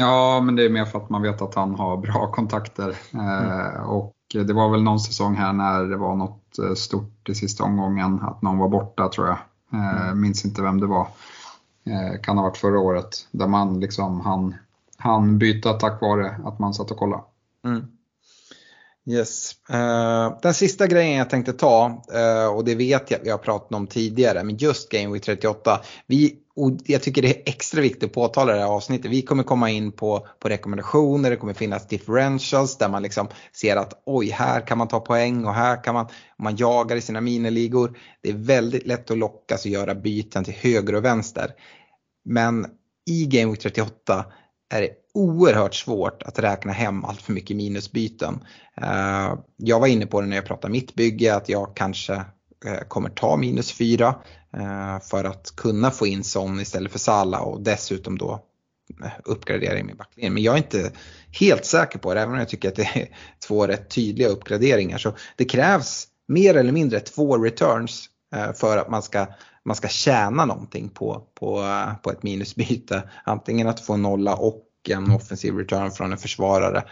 Ja, men det är mer för att man vet att han har bra kontakter. Mm. och det var väl någon säsong här när det var något eh, stort i sista omgången, att någon var borta tror jag. Eh, mm. Minns inte vem det var. Eh, kan ha varit förra året, där man liksom han, han byta tack vare att man satt och kollade. Mm. Yes. Den sista grejen jag tänkte ta, och det vet jag vi har pratat om tidigare, men just Game Week 38. Vi och jag tycker det är extra viktigt att påtala det här avsnittet. Vi kommer komma in på, på rekommendationer, det kommer finnas differentials där man liksom ser att oj, här kan man ta poäng och här kan man, man jagar i sina miniligor. Det är väldigt lätt att lockas och göra byten till höger och vänster. Men i Game Week 38 är det oerhört svårt att räkna hem allt för mycket minusbyten. Eh, jag var inne på det när jag pratade mitt bygge att jag kanske eh, kommer ta minus 4 Eh, för att kunna få in Son istället för Salah och dessutom då eh, uppgradera i min backlinje. Men jag är inte helt säker på det, även om jag tycker att det är två rätt tydliga uppgraderingar. Så det krävs mer eller mindre två returns eh, för att man ska, man ska tjäna någonting på, på, på ett minusbyte. Antingen att få nolla och en offensiv return från en försvarare.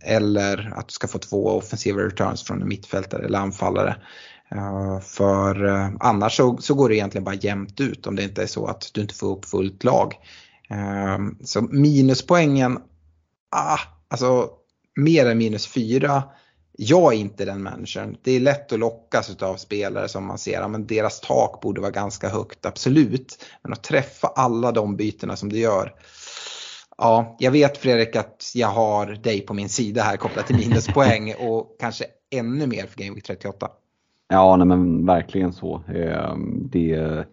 Eller att du ska få två offensiva returns från en mittfältare eller anfallare. Eh, för eh, annars så, så, går det egentligen bara jämnt ut om det inte är så att du inte får upp fullt lag. Eh, så minuspoängen, ah, alltså mer än minus fyra jag är inte den människan. Det är lätt att lockas av spelare som man ser, men deras tak borde vara ganska högt, absolut. Men att träffa alla de bytena som du gör. Ja, jag vet Fredrik att jag har dig på min sida här kopplat till minuspoäng och kanske ännu mer för Game Week 38. Ja, nej men verkligen så. Ehm, det,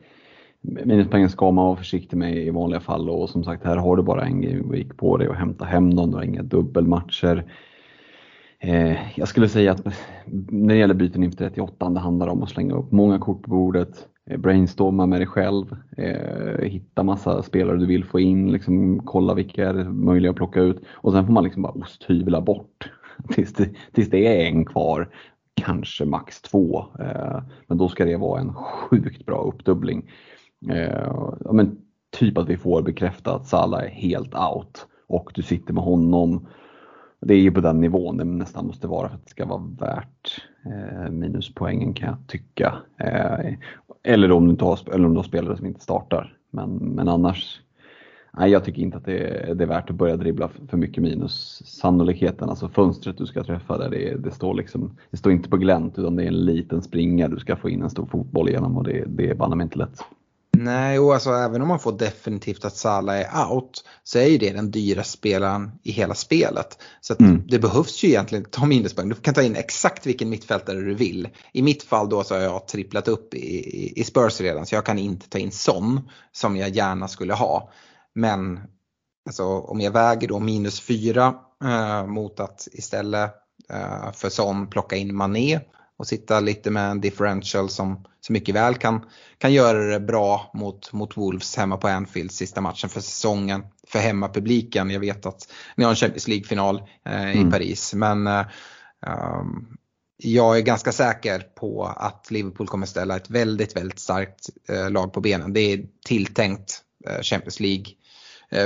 minuspoängen ska man vara försiktig med i vanliga fall och som sagt här har du bara en Game Week på dig att hämta hem dem. Du har inga dubbelmatcher. Ehm, jag skulle säga att när det gäller byten inför 38 det handlar om att slänga upp många kort på bordet, eh, brainstorma med dig själv, eh, hitta massa spelare du vill få in, liksom, kolla vilka är möjliga att plocka ut och sen får man liksom bara osthyvla bort tills det, tills det är en kvar, kanske max två. Eh, men då ska det vara en sjukt bra uppdubbling. Eh, men typ att vi får bekräftat att Salah är helt out och du sitter med honom det är ju på den nivån det nästan måste vara för att det ska vara värt eh, minuspoängen kan jag tycka. Eller, om du inte har, eller om du har spelare som inte startar. Men, men annars, nej, jag tycker inte att det är, det är värt att börja dribbla för, mycket minus. Sannolikheten, alltså fönstret du ska träffa där, det, det, står liksom, det står inte på glänt utan det är en liten springa du ska få in en stor fotboll igenom och det, det är banne inte lätt. Nej, och alltså även om man får definitivt att Salah är out så är ju det den dyra spelaren i hela spelet. Så mm. det behövs ju egentligen ta minuspoäng. Du kan ta in exakt vilken mittfältare du vill. I mitt fall då så har jag tripplat upp i, i Spurs redan så jag kan inte ta in Son som jag gärna skulle ha. Men alltså, om jag väger då minus 4 eh, mot att istället eh, för Son plocka in Mané och sitta lite med en differential som, som mycket väl kan, kan göra det bra mot, mot Wolves hemma på Anfield sista matchen för säsongen. För hemmapubliken. Jag vet att ni har en Champions League-final eh, mm. i Paris. Men um, jag är ganska säker på att Liverpool kommer ställa ett väldigt, väldigt starkt eh, lag på benen. Det är tilltänkt eh, Champions League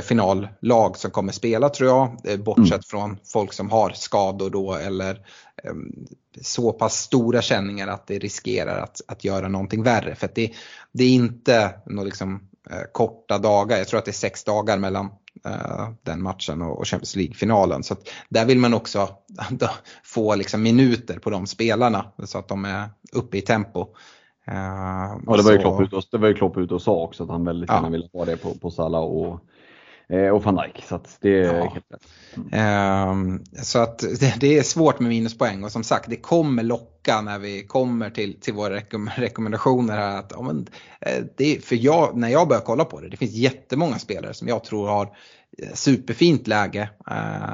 finallag som kommer spela tror jag. Eh, bortsett mm. från folk som har skador då eller Ehm, så pass stora känningar att det riskerar att, att göra någonting värre. För det, det är inte några liksom, eh, korta dagar, jag tror att det är sex dagar mellan eh, den matchen och, Champions League-finalen. Så där vill man också få liksom, minuter på de spelarna så att de är uppe i tempo. Uh, ja, det var, ju Klopp ut och, det var ju Klopp ut och sa också att han väldigt gärna ville ha det på, på Salah och Eh, och van Dijk. Så att det är ja. helt rätt. Mm. så att det, är svårt med minuspoäng och som sagt det kommer locka när vi kommer till, till våra rekom rekommendationer här. Att, ja, men, eh, det, för jag, när jag börjar kolla på det, det finns jättemånga spelare som jag tror har eh, superfint läge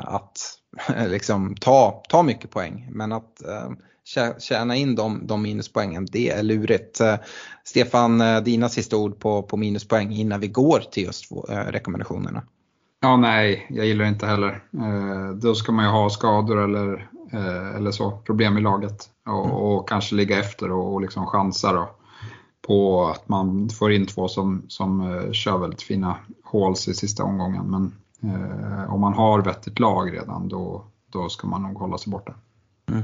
att liksom, ta, ta mycket poäng. Men att äh, tjäna in de, de minuspoängen, det är lurigt. Eh, Stefan, eh, dina sista ord på, på minuspoäng innan vi går till just eh, rekommendationerna? Ja, nej, jag gillar inte heller. då ska man ju ha skador eller, eller så, problem i laget och, mm. och kanske ligga efter och, och liksom chansa då på att man får in två som, som kör väldigt fina håls i sista omgången. Men eh, om man har vettigt lag redan då, då ska man nog hålla sig borta. Mm.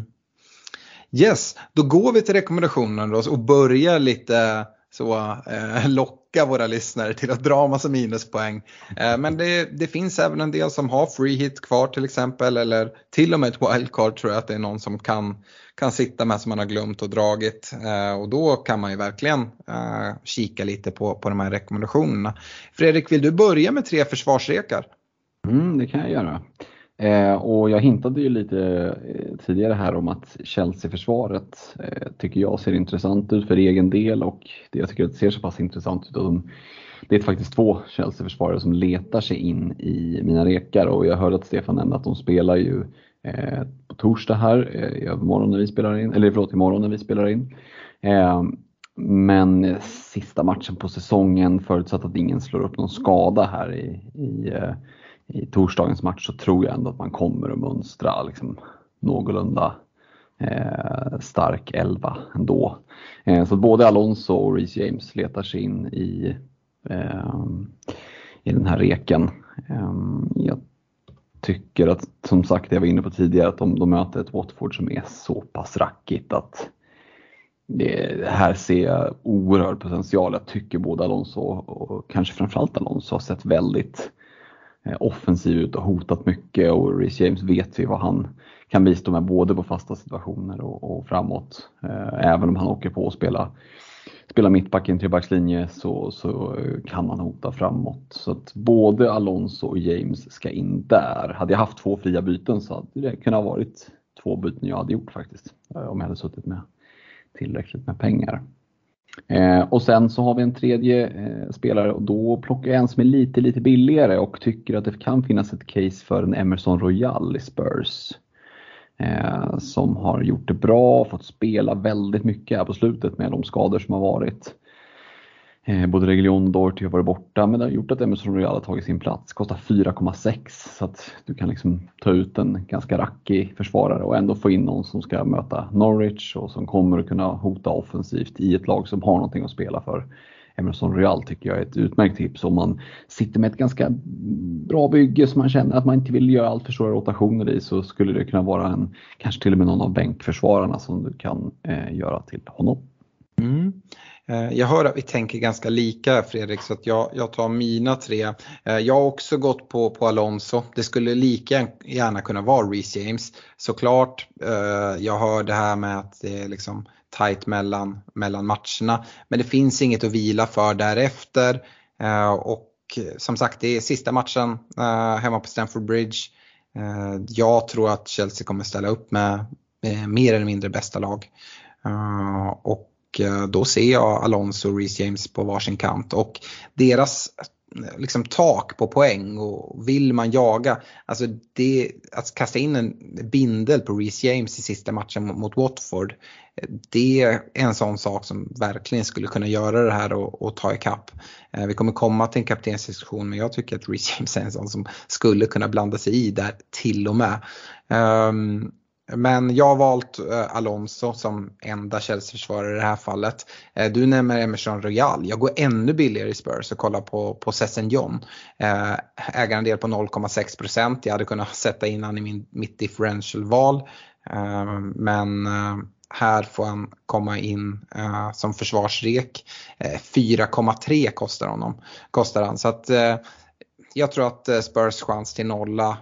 Yes, då går vi till rekommendationerna och börjar lite så eh, locka våra lyssnare till att dra massa minuspoäng. Eh, men det, det, finns även en del som har free hit kvar till exempel eller till och med ett wildcard tror jag att det är någon som kan, kan sitta med som man har glömt och dragit. Eh, och då kan man ju verkligen eh, kika lite på, på de här rekommendationerna. Fredrik, vill du börja med tre försvarsrekar? Mm, det kan jag göra. Eh, och jag hintade ju lite eh, tidigare här om att Chelsea-försvaret eh, tycker jag ser intressant ut för egen del och det jag tycker att det ser så pass intressant ut att de, det är faktiskt två Chelsea-försvarare som letar sig in i mina rekar och jag hörde att Stefan nämnde att de spelar ju eh, på torsdag här eh, i övermorgon när vi spelar in, eller förlåt imorgon när vi spelar in. Eh, men sista matchen på säsongen förutsatt att ingen slår upp någon skada här i, i eh, i torsdagens match så tror jag ändå att man kommer att mönstra liksom, någorlunda eh, stark elva ändå. Eh, så både Alonso och Reece James letar sig in i, eh, i den här reken. Ehm, jag tycker att, som sagt, jag var inne på tidigare, att de, de möter ett Watford som är så pass rackigt att det, här ser jag oerhörd potential. Jag tycker både Alonso och kanske framförallt Alonso har sett väldigt eh, Eh, offensiv ut och hotat mycket och Reece James vet vi vad han kan bistå med både på fasta situationer och, och framåt. Eh, även om han åker på att spela, spela mittback i en trebackslinje så, så kan han hota framåt. Så att både Alonso och James ska in där. Hade jag haft två fria byten så hade det kunnat varit två byten jag hade gjort faktiskt. Eh, om jag hade suttit med tillräckligt med pengar. Eh, och sen så har vi en tredje eh, spelare och då plockar jag en som är lite, lite billigare och tycker att det kan finnas ett case för en Emerson Royal i Spurs. Eh, som har gjort det bra, fått spela väldigt mycket här på slutet med de skador som har varit. Eh, både Reguilon och Doherty har varit borta men det har gjort att Emerson Royal har tagit sin plats. Kostar 4,6 så att du kan liksom ta ut en ganska rackig försvarare och ändå få in någon som ska möta Norwich och som kommer att kunna hota offensivt i ett lag som har någonting att spela för. Emerson Royal tycker jag är ett utmärkt tips om man sitter med ett ganska bra bygge som man känner att man inte vill göra allt för stora rotationer i så skulle det kunna vara en, kanske till och med någon av bänkförsvararna som du kan eh, göra till honom. Mm. Eh, jag hör att vi tänker ganska lika Fredrik så att jag, jag tar mina tre. Eh, jag har också gått på, på Alonso. Det skulle lika gärna kunna vara Reece James. Såklart, eh, jag hör det här med att det är liksom tight mellan, mellan matcherna. Men det finns inget att vila för därefter. Och som sagt, det är sista matchen hemma på Stamford Bridge. Jag tror att Chelsea kommer ställa upp med mer eller mindre bästa lag. Och Eh, då ser jag Alonso och Reece James på varsin kant och deras eh, liksom tak på poäng och vill man jaga, alltså det, att kasta in en bindel på Reece James i sista matchen mot, Watford, eh, det är en sån sak som verkligen skulle kunna göra det här och, och ta ikapp. Vi kommer komma till en kaptensdiskussion men jag tycker att Reece James är en sån som skulle kunna blanda sig i där till och med. Um, men jag har valt eh, Alonso som enda Chelsea-försvarare i det här fallet. Eh, du nämner Emerson Royal. Jag går ännu billigare i Spurs och kollar på, på Sessen John. Eh, Ägarandel på 0,6% Jag hade kunnat sätta in han i min, mitt differential-val. Men här får han komma in som försvarsrek. 4,3 kostar honom. Kostar han. Så att, jag tror att Spurs chans till nolla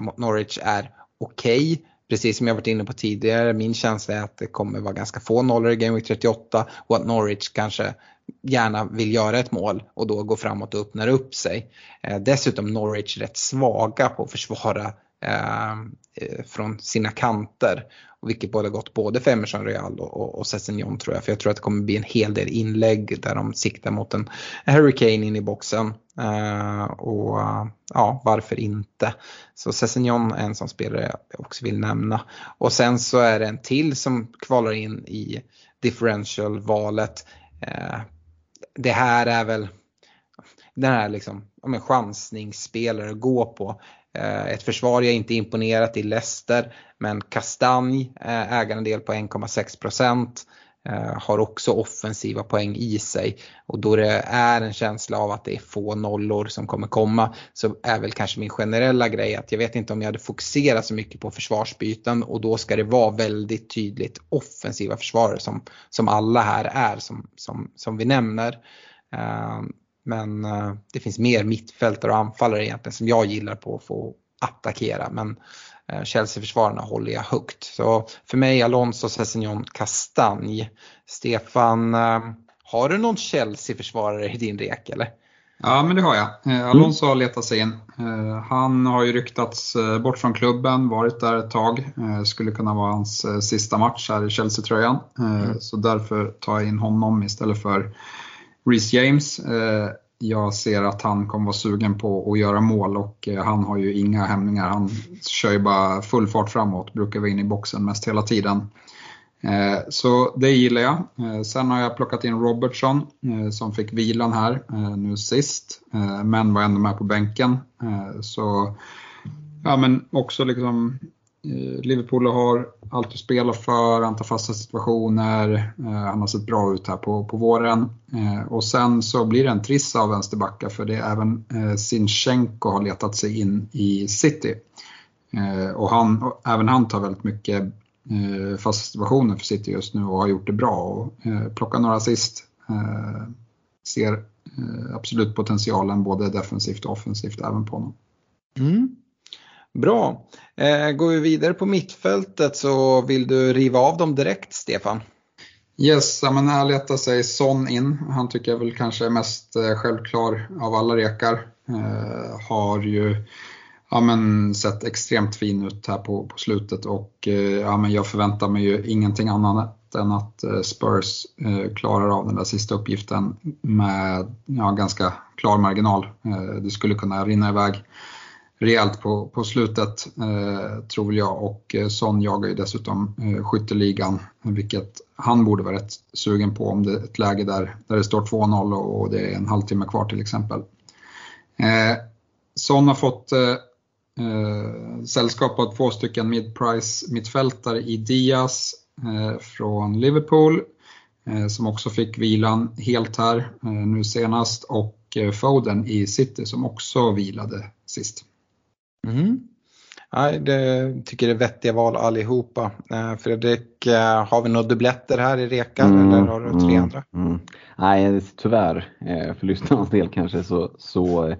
mot Norwich är okej. Okay precis som jag varit inne på tidigare, min känsla är att det kommer vara ganska få nollor i Game Week 38 och att Norwich kanske gärna vill göra ett mål och då gå framåt och öppnar upp sig. Eh, dessutom Norwich rätt svaga på att försvara Eh, från sina kanter. Och vilket både gått både för Emerson Real och, och, och Sessignon tror jag. För jag tror att det kommer bli en hel del inlägg där de siktar mot en Hurricane in i boxen. Uh, och uh, ja, varför inte? Så Sessignon är en sån spelare jag också vill nämna. Och sen så är det en till som kvalar in i differential-valet. Uh, det här är väl den här liksom, ja, chansningsspelare att gå på. Eh, ett försvar jag inte imponerat i Leicester men Kastanj eh, ägarandel på 1,6 procent. Eh, har också offensiva poäng i sig och då det är en känsla av att det är få nollor som kommer komma så är väl kanske min generella grej att jag vet inte om jag hade fokuserat så mycket på försvarsbyten och då ska det vara väldigt tydligt offensiva försvarare som, som alla här är som, som, som vi nämner. Men eh, det finns mer mittfältare och anfallare egentligen som jag gillar på att få attackera men Eh, Chelsea-försvararna håller jag högt. Så för mig Alonso, Sessignon, Kastanj. Stefan, eh, har du någon Chelsea-försvarare i din rek eller? Ja, men det har jag. Eh, Alonso har letat sig in. Han har ju ryktats bort från klubben, varit där ett tag. Skulle kunna vara hans sista match här i Chelsea-tröjan. Mm. Så därför tar jag in honom istället för Reece James eh, jag ser att han kommer vara sugen på att göra mål och eh, han har ju inga hämningar. Han kör ju bara full fart framåt, brukar vara inne i boxen mest hela tiden. Eh, så det gillar jag. Sen har jag plockat in Robertson som fick vilan här nu sist, men var ändå med på bänken. Så ja, men också liksom Eh, Liverpool har allt att spela för, han tar fasta situationer, eh, han har sett bra ut här på, på våren. Eh, och sen så blir det en triss av vänsterbackar för det är även Sinchenko har letat sig in i City. Och, han, och även han tar väldigt mycket fasta situationer för City just nu och har gjort det bra och plockar några assist. Ser absolut potentialen både defensivt och offensivt även på honom. Mm. Bra. Eh, går vi vidare på mittfältet så vill du riva av dem direkt, Stefan? Yes, ja, men här letar sig Son in. Han tycker jag väl kanske är mest eh, självklar av alla rekar. Eh, har ju ja, men, sett extremt fin ut här på, på slutet och eh, ja, men jag förväntar mig ju ingenting annat än att eh, Spurs eh, klarar av den där sista uppgiften med ja, ganska klar marginal. Eh, det skulle kunna rinna iväg rejält på, på slutet eh, tror jag och eh, Son jagar ju dessutom eh, skytteligan vilket han borde vara rätt sugen på om det är ett läge där, där det står 2-0 och, och, det är en halvtimme kvar till exempel. Eh, Son har fått eh, eh, sällskap av två stycken mid-price mittfältare i Diaz eh, från Liverpool eh, som också fick vilan helt här eh, nu senast och Foden i City som också vilade sist. Mm. Nej, det tycker det är vettiga val allihopa. Eh, Fredrik, eh, har vi några dubbletter här i rekan mm, eller har du tre mm, andra? Mm. Nej, tyvärr, eh, för lyssnarnas del kanske, så, så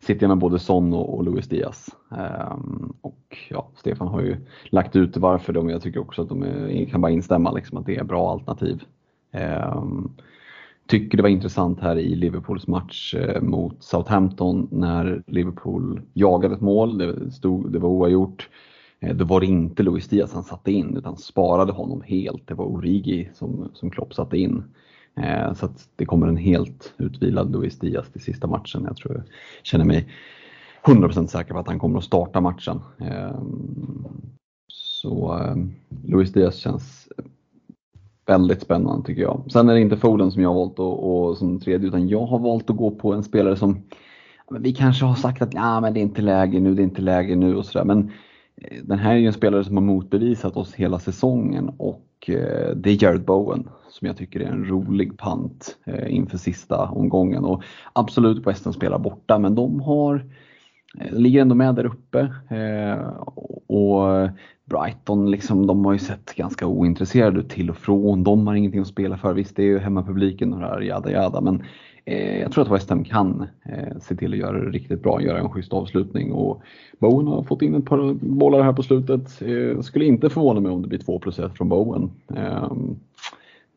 sitter jag med både Son och, Luis Diaz. Um, och ja, Stefan har ju lagt ut varför de, jag tycker också att de är, kan bara instämma liksom, att det är bra alternativ. Tycker det var intressant här i Liverpools match eh, mot Southampton när Liverpool jagade ett mål, det, stod, det var oavgjort. Eh, då var det inte Luis Diaz han satte in utan sparade honom helt. Det var Origi som, som Klopp satte in. Eh, så att det kommer en helt utvilad Luis Diaz till sista matchen. Jag tror jag känner mig 100% säker på att han kommer att starta matchen. Ehm, så ehm, Luis Diaz känns väldigt spännande tycker jag. Sen är det inte Foden som jag har valt och, och som tredje utan jag har valt att gå på en spelare som vi kanske har sagt att nah, men det är inte läge nu, det är inte läge nu och sådär. Men eh, den här är ju en spelare som har motbevisat oss hela säsongen och eh, det är Jared Bowen som jag tycker är en rolig pant eh, inför sista omgången. Och absolut Western spelar borta men de har Eh, ligger ändå med där uppe. Eh, och Brighton, liksom, de har ju sett ganska ointresserade ut till och från. De har ingenting att spela för. Visst, det är ju hemmapubliken och det här jada jada, men eh, jag tror att West Ham kan eh, se till att göra det riktigt bra, göra en schysst avslutning. Och Bowen har fått in ett par bollar här på slutet. Eh, skulle inte förvåna mig om det blir 2 plus 1 från Bowen. Eh,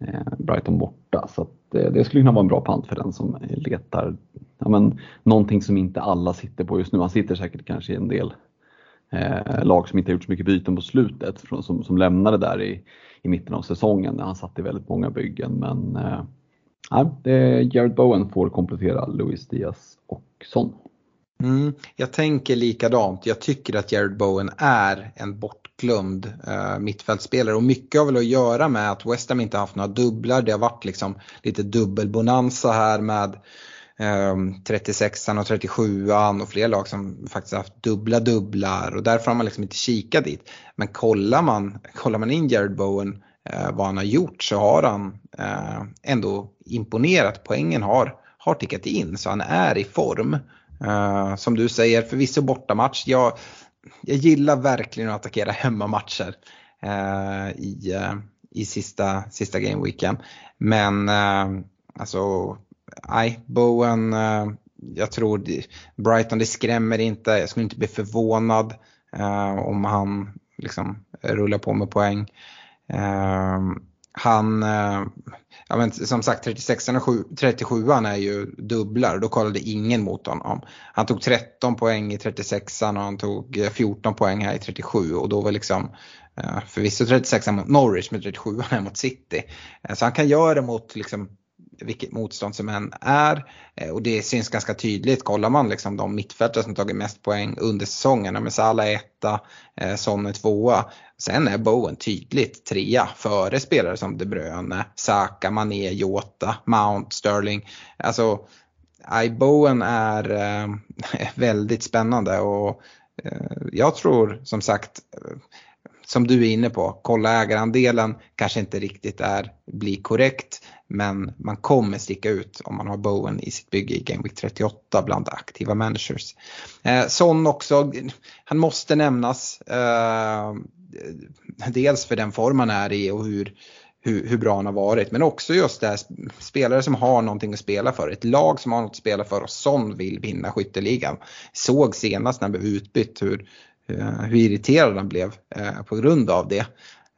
Eh, Brighton borta, så att, eh, det skulle kunna vara en bra pant för den som letar ja, men, någonting som inte alla sitter på just nu. Han sitter säkert kanske i en del eh, lag som inte har gjort så mycket byten på slutet, från, som, som lämnade där i, i mitten av säsongen när han satt i väldigt många byggen. Men eh, det, Jared Bowen får komplettera Luis Diaz och Son. Mm, jag tänker likadant. Jag tycker att Jared Bowen är en bortglömd eh, mittfältspelare och mycket har väl att göra med att West Ham inte haft några dubblar. Det har varit liksom lite dubbelbonanza här med 36an och 37an och fler lag som faktiskt haft dubbla dubblar och därför har man liksom inte kikat dit. Men kollar man, kollar man in Jared Bowen eh, vad han har gjort så har han eh, ändå imponerat. Poängen har, har tickat in så han är i form. Eh, som du säger, förvisso bortamatch. Jag, jag gillar verkligen att attackera hemmamatcher eh, i, eh, i sista, sista gameweeken. Men eh, alltså nej, Bowen, eh, jag tror Brighton, det skrämmer inte. Jag skulle inte bli förvånad eh, om han liksom rullar på med poäng. Eh, han, eh, ja men som sagt 36 och 37an är ju dubblar och då kollade ingen mot honom. Han tog 13 poäng i 36an och han tog eh, 14 poäng här i 37 och då var liksom eh, förvisso 36 mot Norwich med 37 mot City. Så han kan göra det mot liksom vilket motstånd som än är. Eh, och det syns ganska tydligt. Kollar man liksom de mittfältare som tagit mest poäng under säsongen. Med Salah är etta, eh, Son är tvåa. Sen är Bowen tydligt trea före spelare som De Bruyne, Saka, Mané, Jota, Mount, Sterling. Alltså Bowen är eh, väldigt spännande och jag tror som sagt som du är inne på, kolla ägarandelen kanske inte riktigt är, blir korrekt. Men man kommer sticka ut om man har Bowen i sitt bygge i Game Week 38 bland aktiva managers. Eh, Son också, han måste nämnas. Eh, dels för den form han är i och hur, hur, hur, bra han har varit. Men också just det här spelare som har någonting att spela för. Ett lag som har något att spela för och Son vill vinna skytteligan. Såg senast när han blev utbytt hur, eh, hur irriterad han blev eh, på grund av det.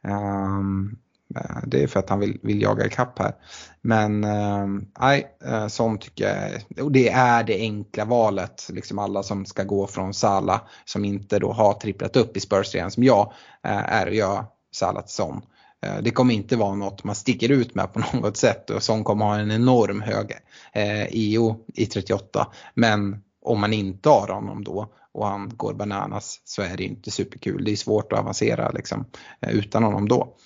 Um, Eh, det är för att han vill, vill jaga ikapp här. Men ehm, nej, äh, tycker jag, och det är det enkla valet. Liksom alla som ska gå från Sala som inte då har tripplat upp i Spurs redan som jag eh, är att göra Sala till Son. Det kommer inte vara något man sticker ut med på något sätt och Son kommer ha en enorm hög EO i 38. Men om man inte har honom då och han går bananas så är det inte superkul. Det är svårt att avancera liksom, utan honom då.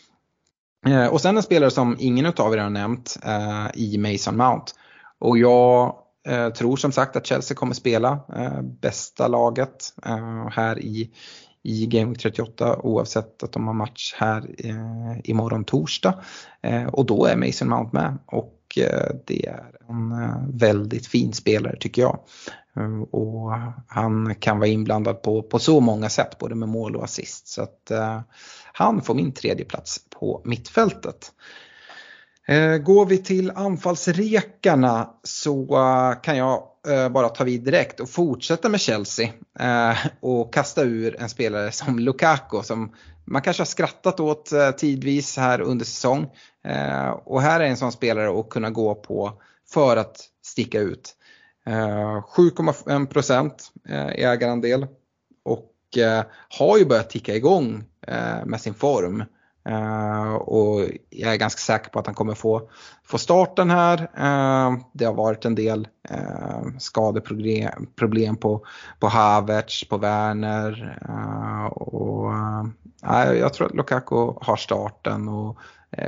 Eh, och sen en spelare som ingen av er har nämnt eh, i Mason Mount. Och jag eh, tror som sagt att Chelsea kommer spela bästa laget här i, i Game 38 oavsett att de har match här imorgon torsdag. och då är Mason Mount med och det är en väldigt fin spelare tycker jag. Och han kan vara inblandad på, på så många sätt både med mål och assist. Så att, han får min tredje plats på mittfältet. Eh, går vi till anfallsrekarna så eh, kan jag eh, bara ta vid direkt och fortsätta med Chelsea och kasta ur en spelare som Lukaku som man kanske har skrattat åt tidvis här under säsong. Och här är en sån spelare att kunna gå på för att sticka ut. 7,5 procent ägarandel och har ju börjat ticka igång med sin form. Uh, och jag är ganska säker på att han kommer få, få starten här. Uh, det har varit en del uh, skadeproblem på, på Havertz, på Werner. och, jag tror att Lukaku har starten och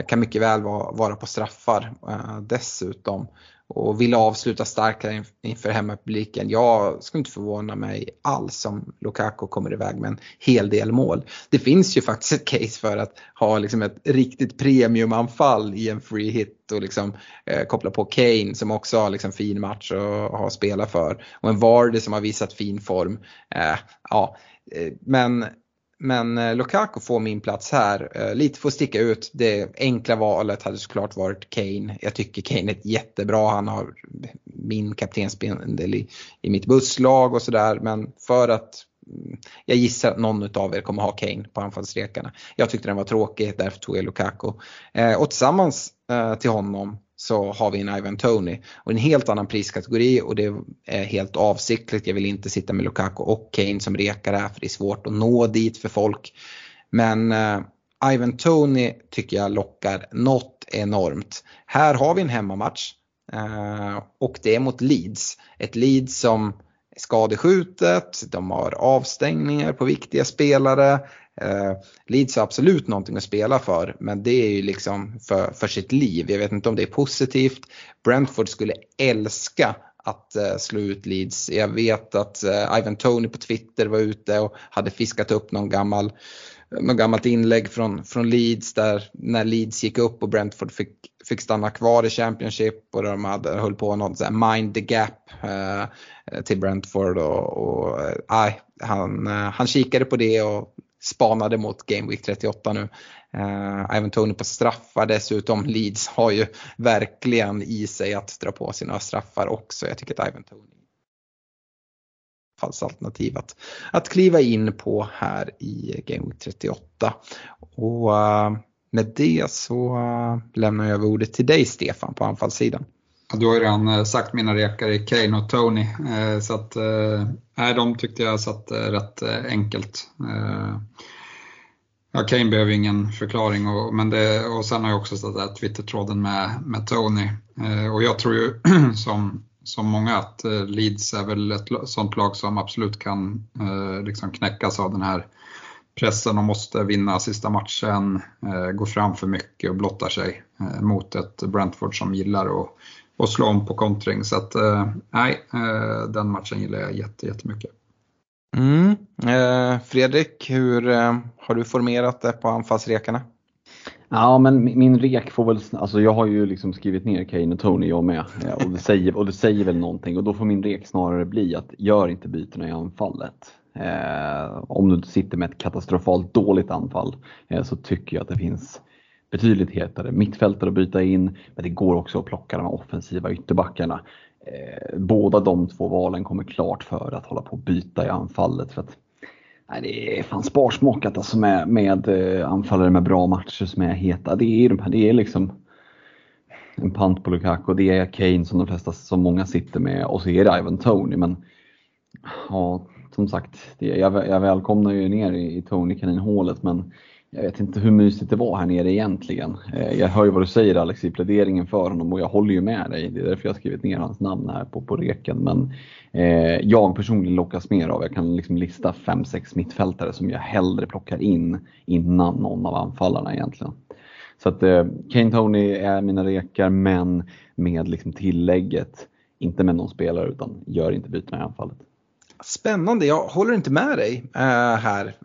kan mycket väl vara, vara på straffar dessutom och vill avsluta starkare inför hemmapubliken. Jag skulle inte förvåna mig alls om Lukaku kommer iväg med en hel del mål. Det finns ju faktiskt ett case för att ha liksom ett riktigt premiumanfall i en free hit och liksom, eh, koppla på Kane som också har liksom fin match och har spelat för. Och en Vardy som har visat fin form. Eh, ja, eh, men men eh, Lukaku får min plats här. Eh, lite för att sticka ut. Det enkla valet hade såklart varit Kane. Jag tycker Kane är jättebra. Han har min kaptensbindel i, i mitt busslag och sådär. Men för att mm, jag gissar att någon av er kommer ha Kane på anfallsrekarna. Jag tyckte den var tråkig, därför tog jag Lukaku. Eh, och tillsammans till honom så har vi en Ivan Tony och en helt annan priskategori och det är helt avsiktligt. Jag vill inte sitta med Lukaku och Kane som rekar här för det är svårt att nå dit för folk. Men eh, Ivan Tony tycker jag lockar något enormt. Här har vi en hemmamatch eh, och det är mot Leeds. Ett Leeds som är skadeskjutet, de har avstängningar på viktiga spelare. Eh, Leeds har absolut någonting att spela för men det är ju liksom för, för sitt liv. Jag vet inte om det är positivt. Brentford skulle älska att eh, slå ut Leeds. Jag vet att eh, Ivan Tony på Twitter var ute och hade fiskat upp någon gammal något gammalt inlägg från, från Leeds där när Leeds gick upp och Brentford fick, fick stanna kvar i Championship och de hade, höll på något så här mind the gap eh, till Brentford och, och eh, han, eh, han kikade på det och spanade mot Game Week 38 nu. Uh, Ivan Tony på straffar dessutom. Leeds har ju verkligen i sig att dra på sig några straffar också. Jag tycker att Ivan Tony falsalternativ att, att kliva in på här i Game Week 38. Och uh, med det så uh, lämnar jag över ordet till dig Stefan på anfallssidan. Du har ju redan eh, sagt mina rekar i Kane och Tony. Eh, så att, eh, nej, de tyckte jag satt rätt enkelt. Ja, Kane behöver ingen förklaring och, men det, och sen har jag också satt där Twitter-tråden med, med Tony. Och jag tror ju som, som många att Leeds är väl ett sånt lag som absolut kan liksom knäckas av den här pressen och måste vinna sista matchen, gå fram för mycket och blottar sig mot ett Brentford som gillar att och slå om på kontring. Så att, eh, nej, eh, den matchen gillar jag jätte, jättemycket. Mm. Eh, Fredrik, hur har du formerat det på anfallsrekarna? Ja, men min rek får väl, alltså jag har ju liksom skrivit ner Kane och Tony jag med och det, säger, och det säger väl någonting och då får min rek snarare bli att gör inte bytena i anfallet. Eh, om du sitter med ett katastrofalt dåligt anfall eh, så tycker jag att det finns betydligt hetare mittfältare att byta in, men det går också att plocka de offensiva ytterbackarna. Eh, båda de två valen kommer klart för att hålla på att byta i anfallet. För att, nej, det är fan sparsmakat alltså med, med eh, anfallare med bra matcher som är heta. Det är, de här, det är liksom en pant på Lukaku, det är Kane som de flesta, som många sitter med och så är det Ivan Tony. Men ja, som sagt, det, jag, jag välkomnar ju ner i, i Tony-kaninhålet men jag vet inte hur mysigt det var här nere egentligen. Eh, jag hör ju vad du säger Alex i pläderingen för honom och jag håller ju med dig. Det är därför jag har skrivit ner hans namn här på, på reken. Men eh, jag personligen lockas mer av, jag kan liksom lista 5-6 mittfältare som jag hellre plockar in innan någon av anfallarna egentligen. Så att eh, Kane Tony är mina rekar men med liksom tillägget, inte med någon spelare utan gör inte bytena i anfallet. Spännande, jag håller inte med dig äh, här.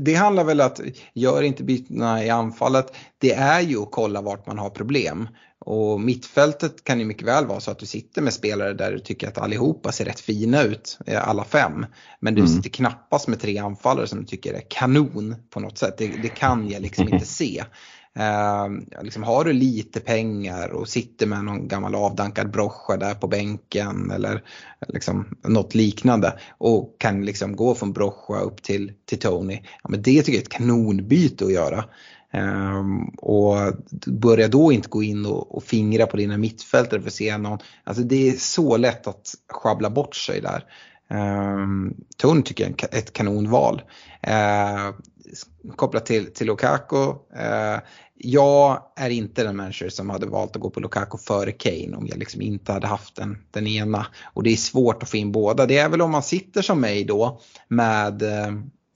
Det handlar väl att gör inte bytena i anfallet. Det är ju att kolla vart man har problem. Och mittfältet kan ju mycket väl vara så att du sitter med spelare där du tycker att allihopa ser rätt fina ut, eh, alla fem. Men du mm. sitter knappast med tre anfallare som du tycker är kanon på något sätt. Det, det kan jag liksom inte se. Eh, liksom har du lite pengar och sitter med någon gammal avdankad broscha där på bänken eller liksom något liknande och kan liksom gå från broscha upp till, till Tony. Ja, men det tycker jag är ett kanonbyte att göra. Um, och börja då inte gå in och, och fingra på dina mittfältare för att se någon. Alltså det är så lätt att schabbla bort sig där. Um, Tony tycker jag är ett kanonval. Uh, kopplat till, till Lukaku. Uh, jag är inte den människa som hade valt att gå på Lukaku före Kane om jag liksom inte hade haft den, den ena. Och det är svårt att få in båda. Det är väl om man sitter som mig då med, eh,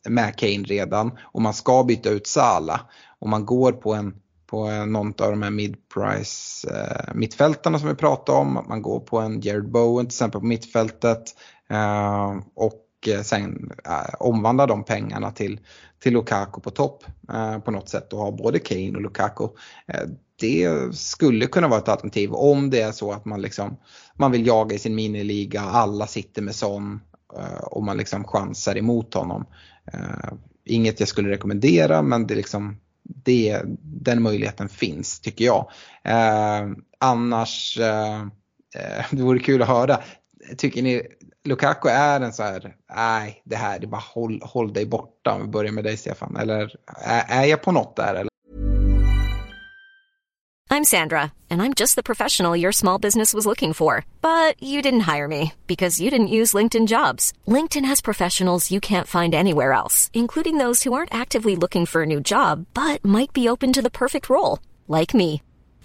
med Kane redan och man ska byta ut Sala och man går på en på någon av de här mid-price eh, mittfältarna som vi pratade om. Man går på en Jared Bowen till exempel på mittfältet. Eh, och och eh, sen eh, omvandla de pengarna till, till Lukaku på topp eh, på något sätt och ha både Kane och Lukaku. det skulle kunna vara ett alternativ om det är så att man, liksom, man vill jaga i sin miniliga, alla sitter med sån och man liksom chansar emot honom. inget jag skulle rekommendera men det, liksom, det, den möjligheten finns tycker jag. annars det vore kul att höra. Tycker ni Lukaku är en så här, nej det här, det är bara håll, håll dig borta om vi börjar med dig Stefan. Eller är, är jag på något där? Eller? I'm Sandra and I'm just the professional your small business was looking for. But you didn't hire me because you didn't use LinkedIn jobs. LinkedIn has professionals you can't find anywhere else, including those who aren't actively looking for a new job but might be open to the perfect role, like me.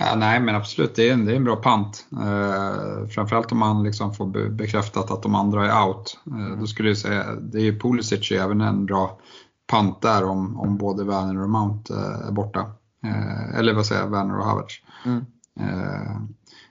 Ja, nej men absolut, det är en, det är en bra pant. Eh, framförallt om man liksom får be bekräftat att de andra är out. Eh, då skulle jag säga, det är ju Pulisic är även en bra pant där om, om både Werner och Mount eh, är borta. Eh, eller vad säger jag, Werner och Havertz. Mm. Eh,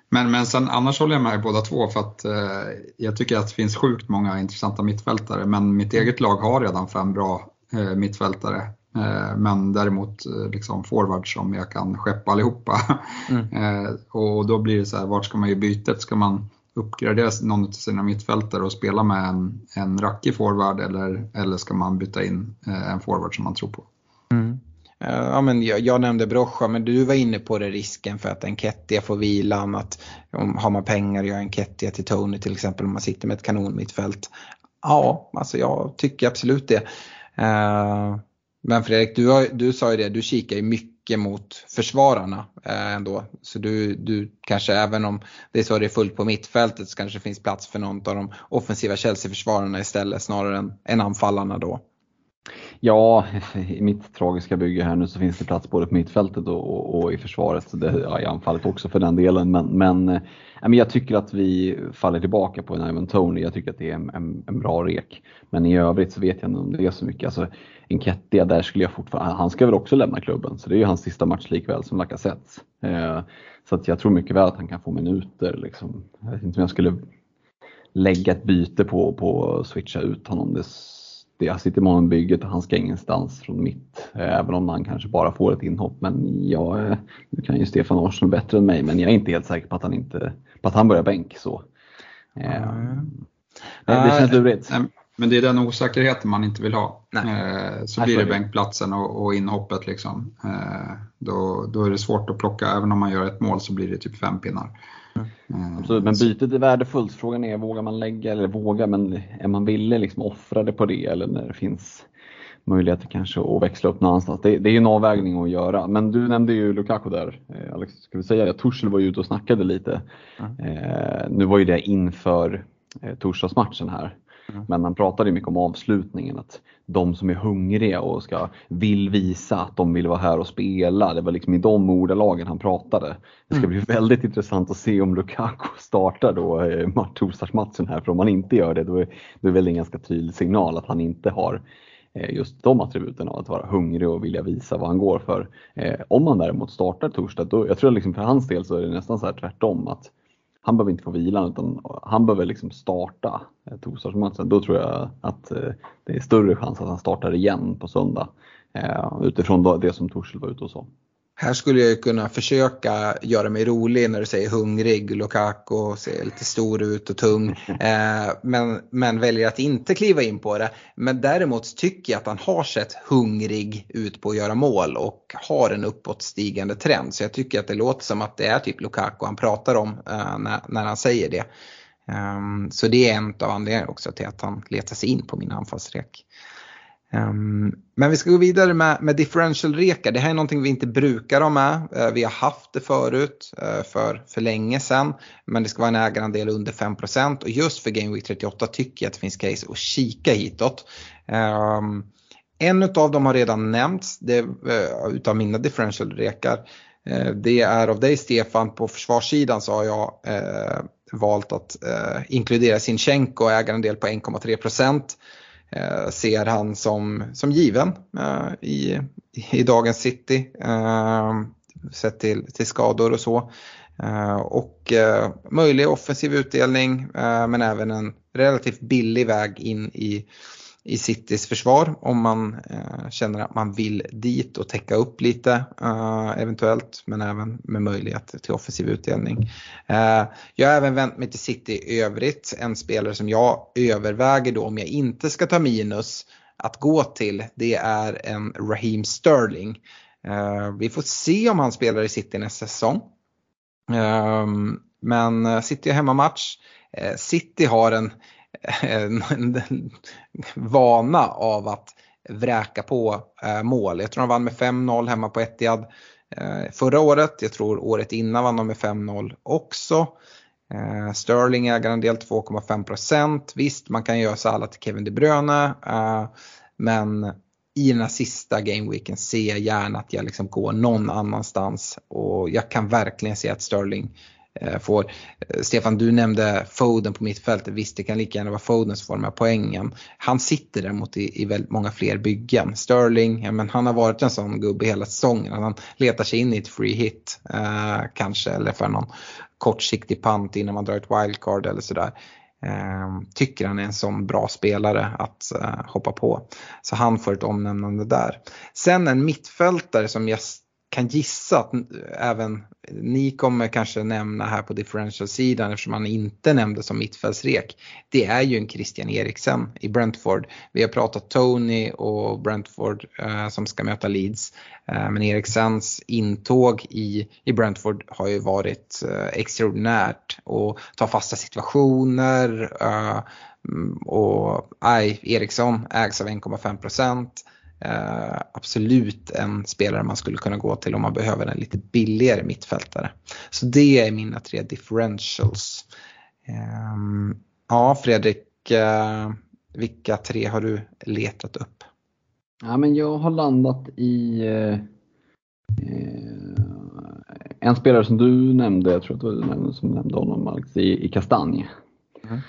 men, men sen annars håller jag med båda två för att eh, jag tycker att det finns sjukt många intressanta mittfältare men mitt eget lag har redan fem bra mittfältare. Eh, men däremot eh, liksom forwards som jag kan skeppa allihopa. Mm. Eh, och då blir det så här, vart ska man göra bytet? Ska man uppgradera någon av sina mittfältare och spela med en, en rackig forward eller, eller ska man byta in en forward som man tror på? Mm. ja, men jag, jag nämnde Brocha, men du var inne på det risken för att Enketia får vilan. Att om, har man pengar gör Enketia till Tony till exempel om man sitter med ett kanonmittfält. Ja, alltså jag tycker absolut det. Uh, men Fredrik, du, har, du sa ju det, du kikar ju mycket mot försvararna eh, ändå. Så du, du kanske även om det är så det är fullt på mittfältet så kanske det finns plats för någon av de offensiva Chelsea-försvararna istället snarare än, än anfallarna då. Ja, i mitt tragiska bygge här nu så finns det plats både på mittfältet och, och, och i försvaret. Så det, ja, I anfallet också för den delen. Men, men, äh, men jag tycker att vi faller tillbaka på en Ivan Tony. Jag tycker att det är en, en, en, bra rek. Men i övrigt så vet jag inte om det är så mycket. Alltså, Enketia, där skulle jag fortfarande, han ska väl också lämna klubben. Så det är ju hans sista match likväl som Lacazette. Eh, så att jag tror mycket väl att han kan få minuter. Liksom. Jag vet inte om jag skulle lägga ett byte på, på att switcha ut honom. Det jag sitter med honom bygget och han ska ingenstans från mitt. Eh, även om han kanske bara får ett inhopp. Men jag, eh, nu kan ju Stefan Larsson bättre än mig, men jag är inte helt säker på att han, inte, på att han börjar bänk. Så. Mm. det känns lurigt. Men det är den osäkerheten man inte vill ha. Eh, så blir det bänkplatsen och, och inhoppet. Liksom. Eh, då, då är det svårt att plocka, även om man gör ett mål så blir det typ fem pinnar. Mm. Absolut, men bytet är värdefullt. Frågan är, vågar man lägga, eller våga, men är man villig liksom offra det på det eller när det finns möjligheter kanske att växla upp någonstans. Det, det är en avvägning att göra. Men du nämnde ju Lukaku där. Eh, Alex, ska vi säga det? Tuchel var ju ute och snackade lite. Mm. Eh, nu var ju det inför eh, torsdagsmatchen här. Mm. Men han pratade mycket om avslutningen, att de som är hungriga och ska, vill visa att de vill vara här och spela. Det var liksom i de ordalagen han pratade. Det ska mm. bli väldigt intressant att se om Lukaku startar då eh, torsdagsmatchen här, för om han inte gör det då är det väl en ganska tydlig signal att han inte har eh, just de attributen av att vara hungrig och vilja visa vad han går för. Eh, om han däremot startar torsdag, då, jag tror liksom för hans del så är det nästan så här tvärtom att han behöver inte få vilan utan han behöver liksom starta torsdagsmatchen. Då tror jag att eh, det är större chans att han startar igen på söndag eh, utifrån det som Torshäll var ute och sa. Här skulle jag kunna försöka göra mig rolig när du säger hungrig, Lukaku ser lite stor ut och tung. Eh, men, men väljer att inte kliva in på det. Men däremot tycker jag att han har sett hungrig ut på att göra mål och har en uppåtstigande trend. Så jag tycker att det låter som att det är typ Lukaku han pratar om eh, när, när han säger det. Um, så det är en av anledningarna också till att han letar sig in på min anfallsrek. Um, men vi ska gå vidare med, med differential-rekar. Det här är någonting vi inte brukar ha med. Uh, vi har haft det förut uh, för, för länge sedan. Men det ska vara en ägarandel under 5% och just för Game Week 38 tycker jag att det finns case att kika hitåt. Um, en av dem har redan nämnts det, uh, utav mina differential-rekar. Det är av dig Stefan, på försvarssidan så har jag valt att inkludera Sinchenko och på 1,3 procent. Eh, ser han som, som given eh, i, i dagens City. Eh, sett till, till skador och så. Eh, och eh, möjlig offensiv utdelning eh, men även en relativt billig väg in i i Citys försvar om man eh, känner att man vill dit och täcka upp lite eh, eventuellt men även med möjlighet till offensiv utdelning. Eh, jag har även vänt mig till City i övrigt, en spelare som jag överväger då om jag inte ska ta minus att gå till det är en Raheem Sterling. Eh, vi får se om han spelar i City nästa säsong. Eh, men City har hemmamatch. Eh, City har en vana av att vräka på eh, mål. Jag tror de vann med 5-0 hemma på Etihad eh, förra året. Jag tror året innan vann de med 5-0 också. Eh, Sterling äger en del 2,5% Visst, man kan göra så alla till Kevin De Bruyne. Eh, men i den här sista gameweeken ser jag gärna att jag liksom går någon annanstans. Och jag kan verkligen se att Sterling Eh, Eh, får. Eh, Stefan, du nämnde Foden på mittfältet. Visst, det kan lika gärna vara Foden som får de här poängen. Han sitter däremot i, i väldigt många fler byggen. Sterling, ja, men han har varit en sån gubbe hela säsongen. Han letar sig in i ett free hit eh, kanske eller för någon kortsiktig pant innan man drar ett wildcard eller sådär. Eh, tycker han är en sån bra spelare att eh, hoppa på. Så han får ett omnämnande där. Sen en mittfältare som gäst kan gissa att även ni kommer kanske nämna här på differential-sidan eftersom han inte nämnde som mittfältsrek. Det är ju en Christian Eriksen i Brentford. Vi har pratat Tony och Brentford eh, som ska möta Leeds. Eh, men Eriksens intåg i, i Brentford har ju varit eh, extraordinärt och ta fasta situationer. Eh, mm, och nej, Eriksson ägs av 1,5 procent. Uh, absolut en spelare man skulle kunna gå till om man behöver en lite billigare mittfältare. Så det är mina tre differentials. Um, ja, Fredrik, uh, vilka tre har du letat upp? Ja, men jag har landat i uh, en spelare som du nämnde, jag tror att det var du nämnde, som nämnde honom Alex, i, i Kastanj. Mm.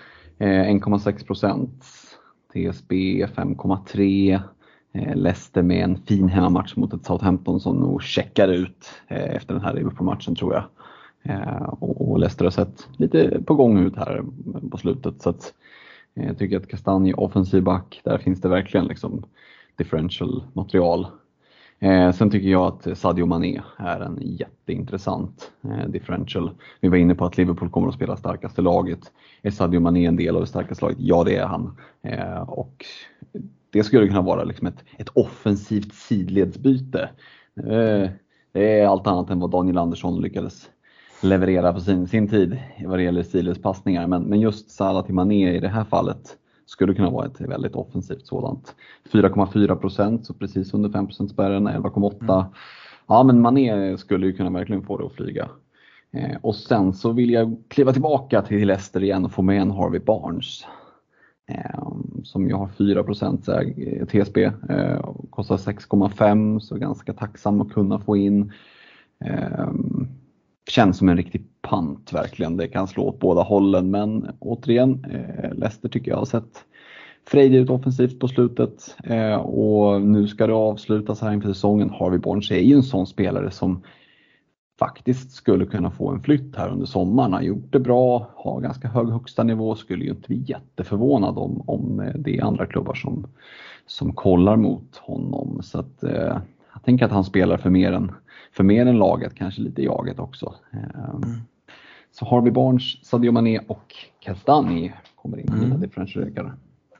1,6 procent. TSB 5,3 Eh, Eh, Leicester med en fin hemmamatch mot ett Southampton som nog checkar ut eh, efter den här Liverpool-matchen tror jag. Eh, och Leicester har sett lite på gång ut här på slutet så att jag tycker att Kastanje, offensiv back, där finns det verkligen liksom differential material. sen tycker jag att Sadio Mané är en jätteintressant differential. Vi var inne på att Liverpool kommer att spela starkaste laget. Är Sadio Mané en del av det starkaste laget? Ja, det är han. och det skulle kunna vara liksom ett, ett offensivt sidledsbyte. Eh, det är allt annat än vad Daniel Andersson lyckades leverera på sin, sin tid vad det gäller sidledspassningar. Men, men just Salah till Mané i det här fallet skulle kunna vara ett väldigt offensivt sådant. 4,4 procent, så precis under 5 spärren, 11,8. Mm. Ja men Mané skulle ju kunna verkligen få det att flyga. Eh, och sen så vill jag kliva tillbaka till Leicester igen och få med en Harvey Barnes. Eh, som ju har 4 eh, TSB, eh, kostar 6,5 så ganska tacksam att kunna få in. Känns som en riktig pant verkligen. Det kan slå åt båda hållen men återigen, Leicester tycker jag har sett frejdig ut offensivt på slutet och nu ska det avslutas här inför säsongen. Harvey Barnes är ju en sån spelare som faktiskt skulle kunna få en flytt här under sommaren. Han har gjort det bra, har ganska hög högsta nivå, skulle ju inte bli jätteförvånad om, om det är andra klubbar som, som kollar mot honom. Så att, eh, jag tänker att han spelar för mer, än, för mer än laget, kanske lite jaget också. Eh, mm. Så Harvey Barnes, Sadio Mané och Kastani kommer in i mm. mina differentialregare.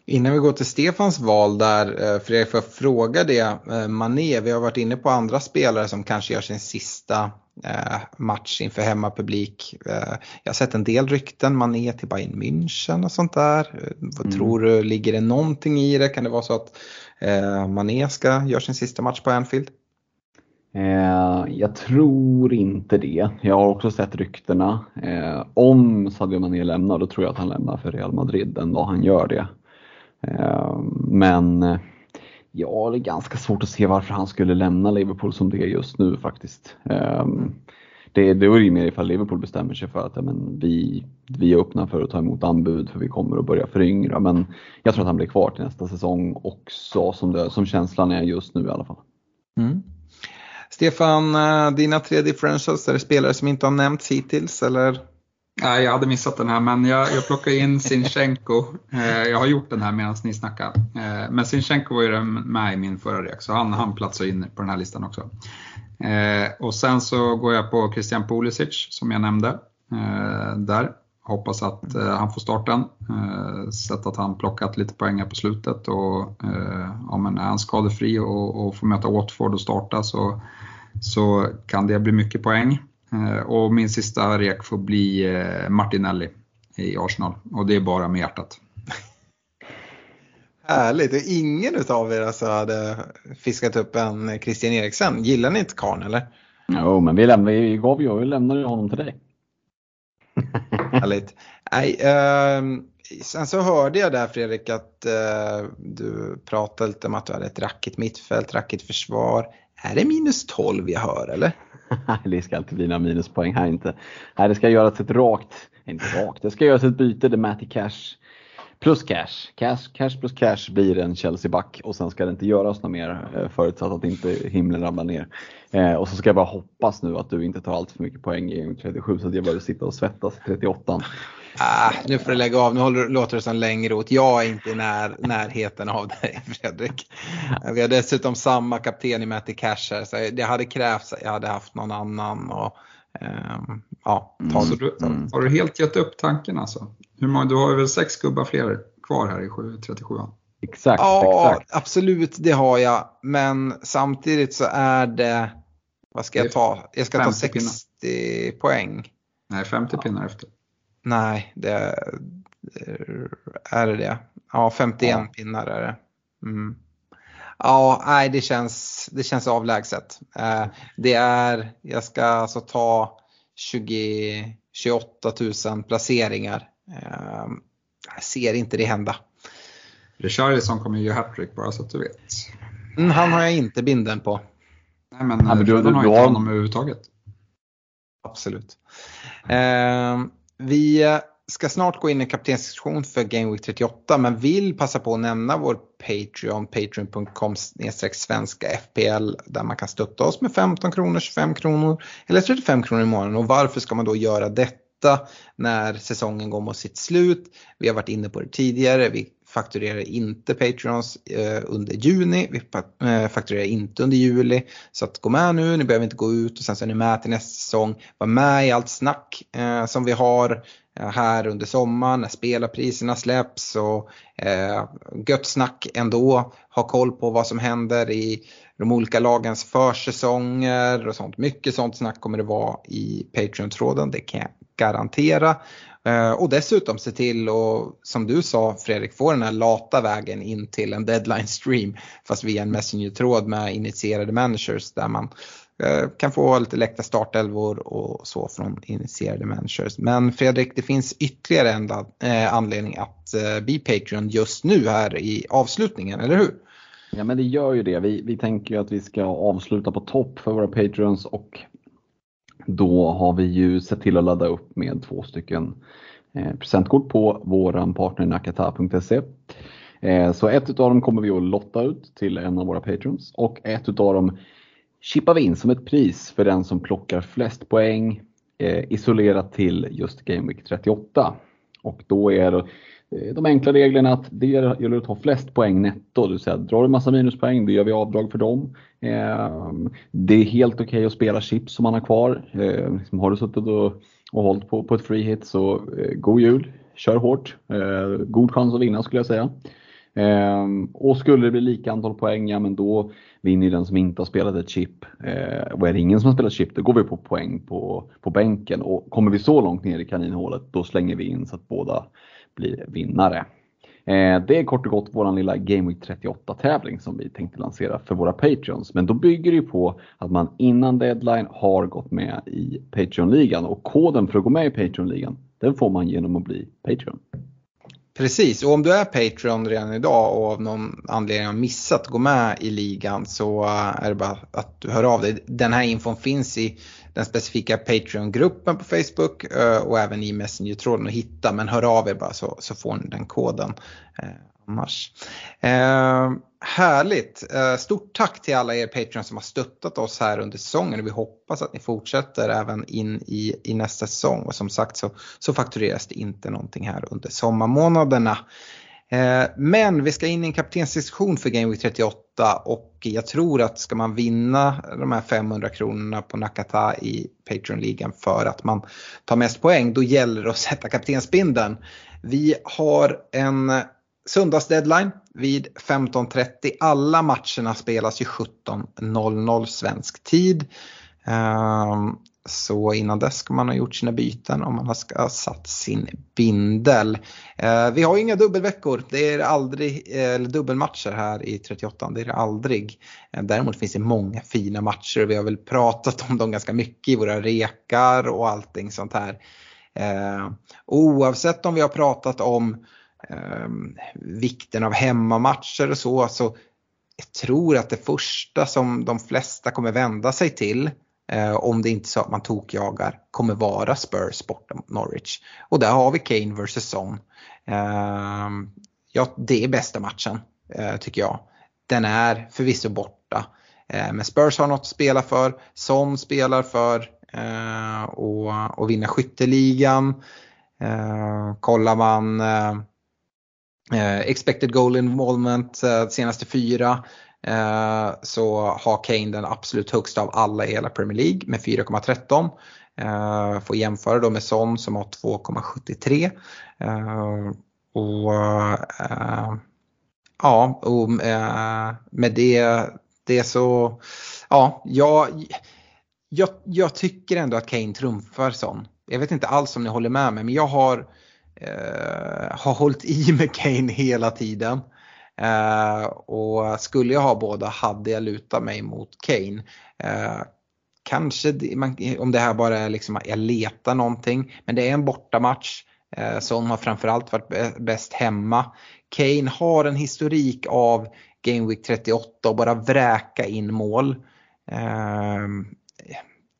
Innan vi går till Stefans val där, eh, Fredrik, får jag fråga det. Eh, Mané, vi har varit inne på andra spelare som kanske gör sin sista eh, match inför hemmapublik. Jag har sett en del rykten, Mané till Bayern München och sånt där. Vad mm. tror du, ligger det någonting i det? Kan det vara så att Mané ska göra sin sista match på Anfield? Jag tror inte det. Jag har också sett ryktena. Om Sadio Mané lämnar, då tror jag att han lämnar för Real Madrid den dag han gör det. Eh, men ja, det är ganska svårt att se varför han skulle lämna Liverpool som det är just nu faktiskt. Ehm, det, det är ju mer ifall Liverpool bestämmer sig för att ja, men vi, vi är öppna för att ta emot anbud för vi kommer att börja föryngra. Men jag tror att han blir kvar till nästa säsong också som, det, som känslan är just nu i alla fall. Mm. Stefan, eh, dina tre differentials, är det spelare som inte har nämnts hittills eller? Nej, jag hade missat den här, men jag, jag plockade in Sinchenko. Eh, jag har gjort den här medan ni snackar. Eh, men Sinchenko var ju med i min förra rek, så han, han platsar in på den här listan också. Eh, och sen så går jag på Christian Pulisic som jag nämnde där. Hoppas att han får starten. Eh, sett att han plockat lite poäng på slutet och ja, men är han skadefri och, och får möta Watford och starta så, så kan det bli mycket poäng. Eh, och min sista rek får bli eh, Martinelli i Arsenal. Och det är bara med hjärtat. Härligt, och ingen av er alltså hade fiskat upp en Christian Eriksen. Gillar ni inte karln eller? Jo, men vi, lämnade, vi gav ju, vi lämnade honom till dig. Härligt. Nej, eh, sen så hörde jag där Fredrik att eh, du pratade lite om att du hade ett rackigt mittfält, rackigt försvar. Är det minus 12 jag hör eller? det ska alltid bli några minuspoäng här inte. Nej, det ska göras ett rakt, inte rakt, det ska göras ett byte där Matty Cash plus cash. cash. Cash plus cash blir en Chelsea-back och sen ska det inte göras något mer eh, förutsatt att inte himlen ramlar ner. Eh, och så ska jag bara hoppas nu att du inte tar allt för mycket poäng i 37 så att jag börjar sitta och svettas i 38. Ah, nu får du lägga av, nu håller, låter det som Längrot. Jag är inte i när, närheten av dig Fredrik. Vi har dessutom samma kapten i Matti Cash här, så det hade krävts att jag hade haft någon annan. Och, um, ja, mm. Så du, mm. har du helt gett upp tanken alltså? Hur många, du har väl sex gubbar fler kvar här i 37 Exakt, ja, exakt. absolut det har jag. Men samtidigt så är det, vad ska jag ta? Jag ska ta 60 pinnar. poäng. Nej, 50 ja. pinnar efter. Nej, det är det det. Ja, 51 ja. pinnar är det. Mm. Ja, nej det känns, det känns avlägset. Eh, det är, jag ska alltså ta 20, 28 000 placeringar. Eh, jag ser inte det hända. Richarlison kommer ju hattrick bara så att du vet. Mm, han har jag inte binden på. Nej men, ja, men du, du, har inte honom överhuvudtaget. Absolut. Eh, vi eh, ska snart gå in i kaptensdiskussion för Game Week 38 men vill passa på att nämna vår Patreon, patreon.com svenska FPL där man kan stötta oss med 15 kronor, 25 kronor eller 35 kronor i månaden och varför ska man då göra detta när säsongen går mot sitt slut? Vi har varit inne på det tidigare, vi fakturerar inte Patreons eh, under juni, vi eh, fakturerar inte under juli. Så att gå med nu, ni behöver inte gå ut och sen så är ni med till nästa säsong. Var med i allt snack eh, som vi har eh, här under sommaren när spelarpriserna släpps och eh, gött snack ändå. Ha koll på vad som händer i de olika lagens försäsonger och sånt. Mycket sånt snack kommer det vara i Patreon-tråden, det kan jag garantera. Eh, och dessutom se till och som du sa Fredrik, få den här lata vägen in till en deadline stream fast via en messenger-tråd med initierade managers där man eh, kan få lite läckta startelvor och så från initierade managers. Men Fredrik, det finns ytterligare en eh, anledning att bli Patreon just nu här i avslutningen, eller hur? Ja men det gör ju det. Vi, vi tänker ju att vi ska avsluta på topp för våra Patreons och då har vi ju sett till att ladda upp med två stycken eh, presentkort på våran partner nakata.se. Eh, så ett utav dem kommer vi att lotta ut till en av våra patrons och ett utav dem chippar vi in som ett pris för den som plockar flest poäng eh, isolerat till just Game Week 38. Och då är det Eh, de enkla reglerna att det gäller att ta flest poäng netto, det vill säga drar du massa minuspoäng då gör vi avdrag för dem. Ehm, det är helt okej okay att spela chips som man har kvar. Ehm, liksom har du suttit och, och hållit på, på ett free hit så eh, god jul, kör hårt. Ehm, god chans att vinna skulle jag säga. Och skulle det bli lika antal poäng, ja men då vinner den som inte har spelat ett chip. Och är det ingen som har spelat chip, då går vi på poäng på, på bänken. Och kommer vi så långt ner i kaninhålet, då slänger vi in så att båda blir vinnare. Eh, det är kort och gott vår lilla Game Week 38 tävling som vi tänkte lansera för våra Patreons. Men då bygger det på att man innan deadline har gått med i Patreon-ligan och koden för att gå med i Patreon-ligan den får man genom att bli Patreon. Precis, och om du är Patreon redan idag och av någon anledning har missat att gå med i ligan så är det bara att du hör av dig. Den här infon finns i den specifika Patreon-gruppen på Facebook eh, och även i Messenger-tråden att hitta. Men hör av er bara så, så får ni den koden eh, annars. Eh, härligt! Eh, stort tack till alla er Patreon som har stöttat oss här under säsongen och vi hoppas att ni fortsätter även in i, i nästa säsong. Och som sagt så, så faktureras det inte någonting här under sommarmånaderna. Eh, men vi ska in i en kaptensdiskussion för Game Week 38 och jag tror att ska man vinna de här 500 kronorna på Nakata i Patreon-ligan för att man tar mest poäng, då gäller det att sätta kaptensbindeln. Vi har en söndagsdeadline vid 15.30. Alla matcherna spelas ju 17.00 svensk tid. Ehm, så innan dess ska man ha gjort sina byten och man ska ha satt sin bindel. Eh, vi har inga dubbelveckor, det är aldrig, eh, eller dubbelmatcher här i 38, det är det aldrig. Eh, däremot finns det många fina matcher och vi har väl pratat om dem ganska mycket i våra rekar och allting sånt här. Oavsett om vi har pratat om ehm, vikten av hemmamatcher och så, så jag tror att det första som de flesta kommer vända sig till eh, Eh, om det inte är så att man tokjagar, kommer vara Spurs borta mot Norwich. Och där har vi Kane vs Son. Eh, ja, det är bästa matchen eh, tycker jag. Den är förvisso borta. Eh, men Spurs har något att spela för. Son spelar för eh, och, och vinna skytteligan. Eh, kollar man eh, eh expected goal involvement eh, senaste fyra Eh, så har Kane den absolut högsta av alla i hela Premier League med 4,13. Eh, får jämföra då med Son som har 2,73. Eh, och eh, ja, och eh, med det, det så, ja, jag, jag, jag tycker ändå att Kane trumfar Son. Jag vet inte alls om ni håller med mig men jag har, eh, har hållit i med Kane hela tiden. Eh, och skulle jag ha båda hade jag lutat mig mot Kane. Eh, kanske om det här bara är liksom att jag letar någonting. Men det är en bortamatch. Eh, har framförallt varit bäst hemma. Kane har en historik av Game Week 38 och bara vräka in mål. Eh,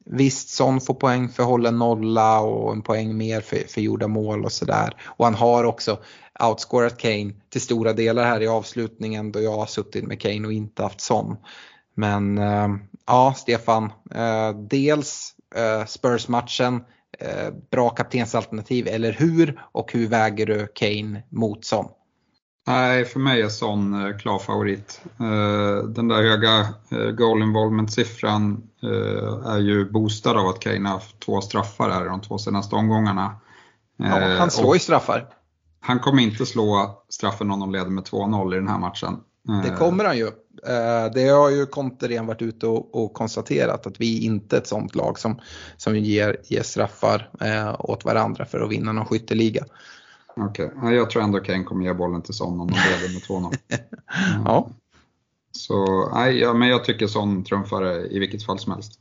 Visst, Son får poäng för hållen nolla och en poäng mer för, för gjorda mål och sådär. Och han har också outscorat Kane till stora delar här i avslutningen då jag har suttit med Kane och inte haft Son. Men äh, ja, Stefan, äh, dels äh, Spurs-matchen, bra kaptensalternativ, eller hur? Och hur väger du Kane mot Son? Nej, för mig är Son eh, klar favorit. Eh, den där höga eh, goal involvement-siffran är ju boostad av att Kane har haft två straffar här de två senaste omgångarna. Ja, han slår ju straffar. Han kommer inte slå straffen om de leder med 2-0 i den här matchen. Det kommer han ju. Det har ju Conte redan varit ute och, konstaterat att vi inte är ett sånt lag som, som ger, ger straffar åt varandra för att vinna någon skytteliga. Okej, okay. jag tror ändå Kane kommer ge bollen till Son om de leder med 2-0. ja. Så nej, ja, men jag tycker Son trumfar i vilket fall som helst.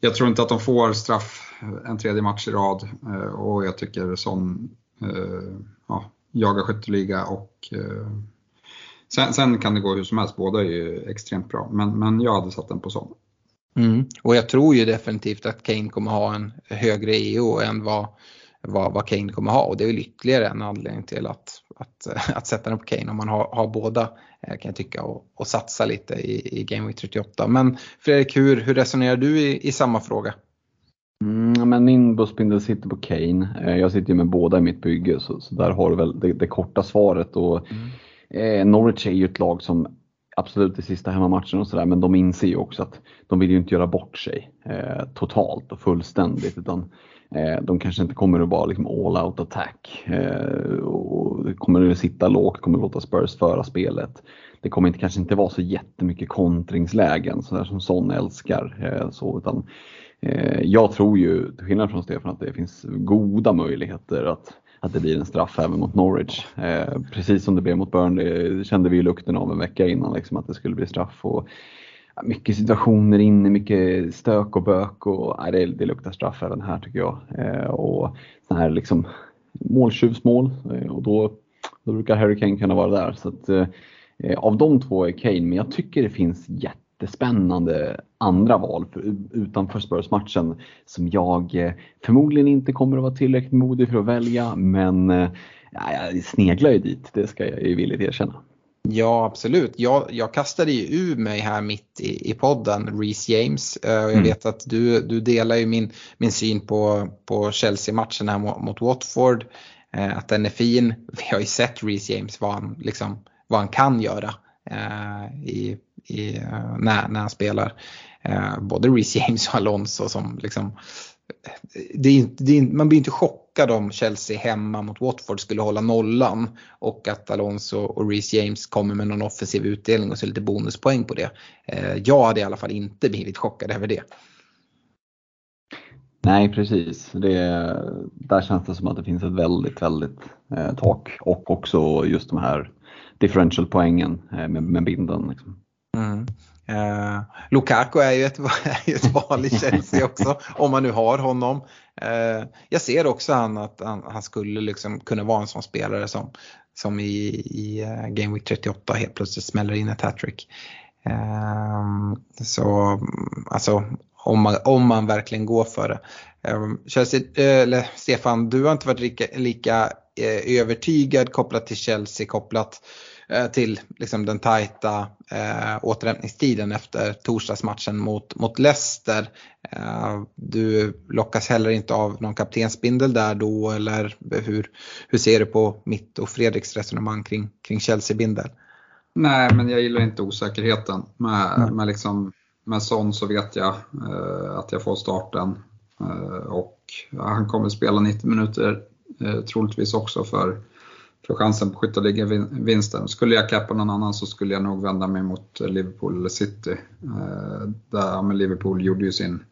Jag tror inte att de får straff en tredje match i rad och jag tycker Son Eh, ja, jagar skytteliga och eh, sen, sen, kan det gå hur som helst, båda är ju extremt bra. Men, men jag hade satt den på sån. Mm. Och jag tror ju definitivt att Kane kommer ha en högre EO än vad vad, vad Kane kommer ha och det är väl ytterligare en anledning till att, att, att sätta den på Kane om man har, har båda eh, kan jag tycka och, och satsa lite i, i Game Week 38. Men Fredrik, hur, hur resonerar du i, i samma fråga? Mm, men min busspindel sitter på Kane. Eh, jag sitter ju med båda i mitt bygge så, så där har du väl det, det korta svaret. Och, mm. eh, Norwich är ju ett lag som absolut i sista hemmamatchen och sådär men de inser ju också att de vill ju inte göra bort sig eh, totalt och fullständigt utan Eh, de kanske inte kommer att vara liksom all out attack eh, och kommer att sitta lågt, kommer att låta Spurs föra spelet. Det kommer inte, kanske inte vara så jättemycket kontringslägen sådär som Son älskar. Eh, så, utan, Eh, jag tror ju, till skillnad från Stefan, att det finns goda möjligheter att att det blir en straff även mot Norwich. Eh, precis som det blev mot Burnley kände vi lukten av en vecka innan liksom, att det skulle bli straff. Och mycket situationer inne, mycket stök och bök och nej, det, det luktar straff även här tycker jag. Eh, och så här liksom måltjuvsmål eh, och då, då brukar Harry Kane kunna vara där. Så att, eh, av de två är Kane, men jag tycker det finns jättespännande andra val för, utanför Spurs-matchen som jag eh, förmodligen inte kommer att vara tillräckligt modig för att välja, men eh, ja, jag sneglar ju dit, det ska jag ju villigt erkänna. Ja absolut. Jag, jag kastade ju ur mig här mitt i, i podden Reece James. Uh, jag mm. vet att du, du delar ju min, min syn på, på Chelsea-matchen här mot, mot Watford. Uh, att den är fin. Vi har ju sett Reece James vad han, liksom, vad han kan göra uh, i, i, när, när han spelar. Både Reece James och Alonso som liksom det är, det är, man blir inte chockad om Chelsea hemma mot Watford skulle hålla nollan och att Alonso och Reece James kommer med någon offensiv utdelning och så lite bonuspoäng på det. Eh, jag hade i alla fall inte blivit chockad över det. Nej precis, det, där känns det som att det finns ett väldigt, väldigt eh, tak och också just de här differential-poängen eh, med, med binden. Liksom. Mm. Eh, Lukaku är ju ett, ett val i Chelsea också om man nu har honom. Eh, jag ser också han att han, han, skulle liksom kunna vara en sån spelare som, som i, i uh, Game Week 38 helt plötsligt smäller in ett hattrick. Eh, så alltså om man, om man verkligen går för det. Eh, Chelsea, eh, eller Stefan, du har inte varit lika, lika övertygad kopplat till Chelsea, kopplat eh, till liksom den tajta eh, återhämtningstiden efter torsdagsmatchen mot, mot Leicester. Eh, du lockas heller inte av någon kaptensbindel där då eller hur, hur ser du på mitt och Fredriks resonemang kring, kring Chelsea-bindel? Nej, men jag gillar inte osäkerheten. Med, med, liksom, med sån så vet jag eh, att jag får starten. Eh, och han kommer spela 90 minuter eh, troligtvis också för, för chansen på skytteligavinsten. Skulle jag cappa någon annan så skulle jag nog vända mig mot Liverpool eller City. Eh, där, men Liverpool gjorde ju sin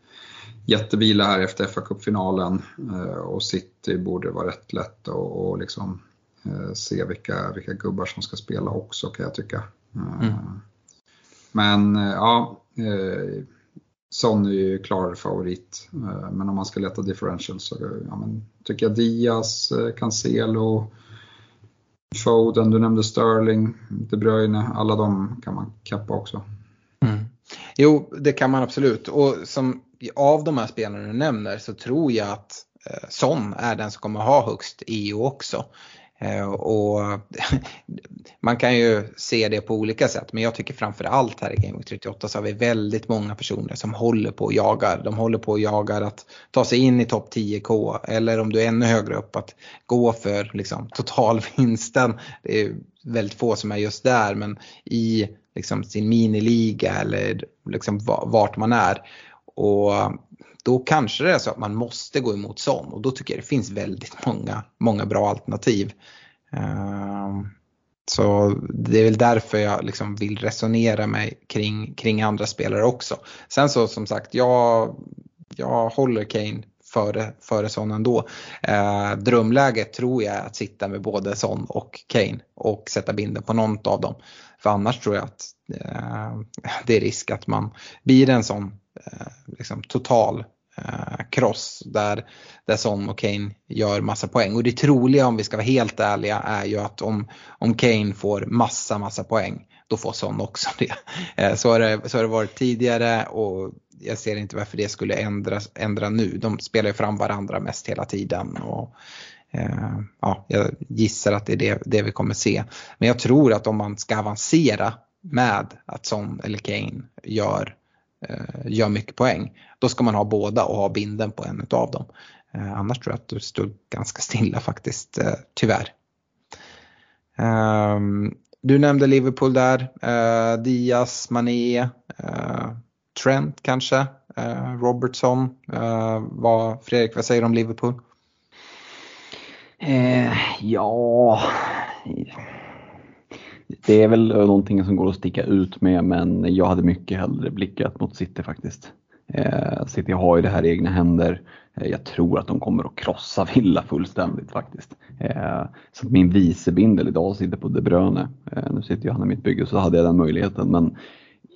jättevila här efter fa Cup-finalen eh, och City borde vara rätt lätt att liksom, eh, se vilka, vilka gubbar som ska spela också kan jag tycka. Mm. Men ja, Son är ju klar favorit. Men om man ska leta differential så ja, men, tycker jag Diaz, Cancelo, Foden, du nämnde Sterling, De Bruyne, alla de kan man kappa också. Mm. Jo, det kan man absolut. Och som av de här spelarna du nämner så tror jag att eh, Son är den som kommer ha högst EU också. Eh, och man kan ju se det på olika sätt men jag tycker framförallt här i Game Week 38 så har vi väldigt många personer som håller på och jagar. De håller på och jagar att ta sig in i topp 10K eller om du är ännu högre upp att gå för liksom, totalvinsten. Det är väldigt få som är just där men i liksom, sin miniliga eller liksom, vart man är och då kanske det är så att man måste gå emot sån och då tycker jag det finns väldigt många, många bra alternativ. Ehm, så det är väl därför jag liksom vill resonera mig kring, kring andra spelare också. Sen så som sagt, jag, jag håller Kane före, före Son ändå. Eh, drömläget tror jag är att sitta med både Son och Kane och sätta binden på något av dem. För annars tror jag att eh, det är risk att man blir en sån Eh, liksom total Eh, cross där, där Son och Kane gör massa poäng. Och det troliga om vi ska vara helt ärliga är ju att om, om Kane får massa massa poäng då får Son också det. Eh, så har det, så har det varit tidigare och jag ser inte varför det skulle ändras, ändra nu. De spelar ju fram varandra mest hela tiden. Och, eh, ja, jag gissar att det är det, det vi kommer se. Men jag tror att om man ska avancera med att Son eller Kane gör Eh, gör mycket poäng. Då ska man ha båda och ha binden på en av dem. Eh, annars tror jag att du står ganska stilla faktiskt, eh, tyvärr. Ehm, du nämnde Liverpool där, eh, Diaz, Mané, eh, Trent kanske, Robertson. Vad, Fredrik, vad säger du om Liverpool? ja, det är väl någonting som går att sticka ut med men jag hade mycket hellre blickat mot City faktiskt. Eh, City har ju det här i egna händer. Eh, jag tror att de kommer att krossa Villa fullständigt faktiskt. Eh, så min vicebindel idag sitter på De Bruyne. Eh, nu sitter ju han i mitt bygge så hade jag den möjligheten men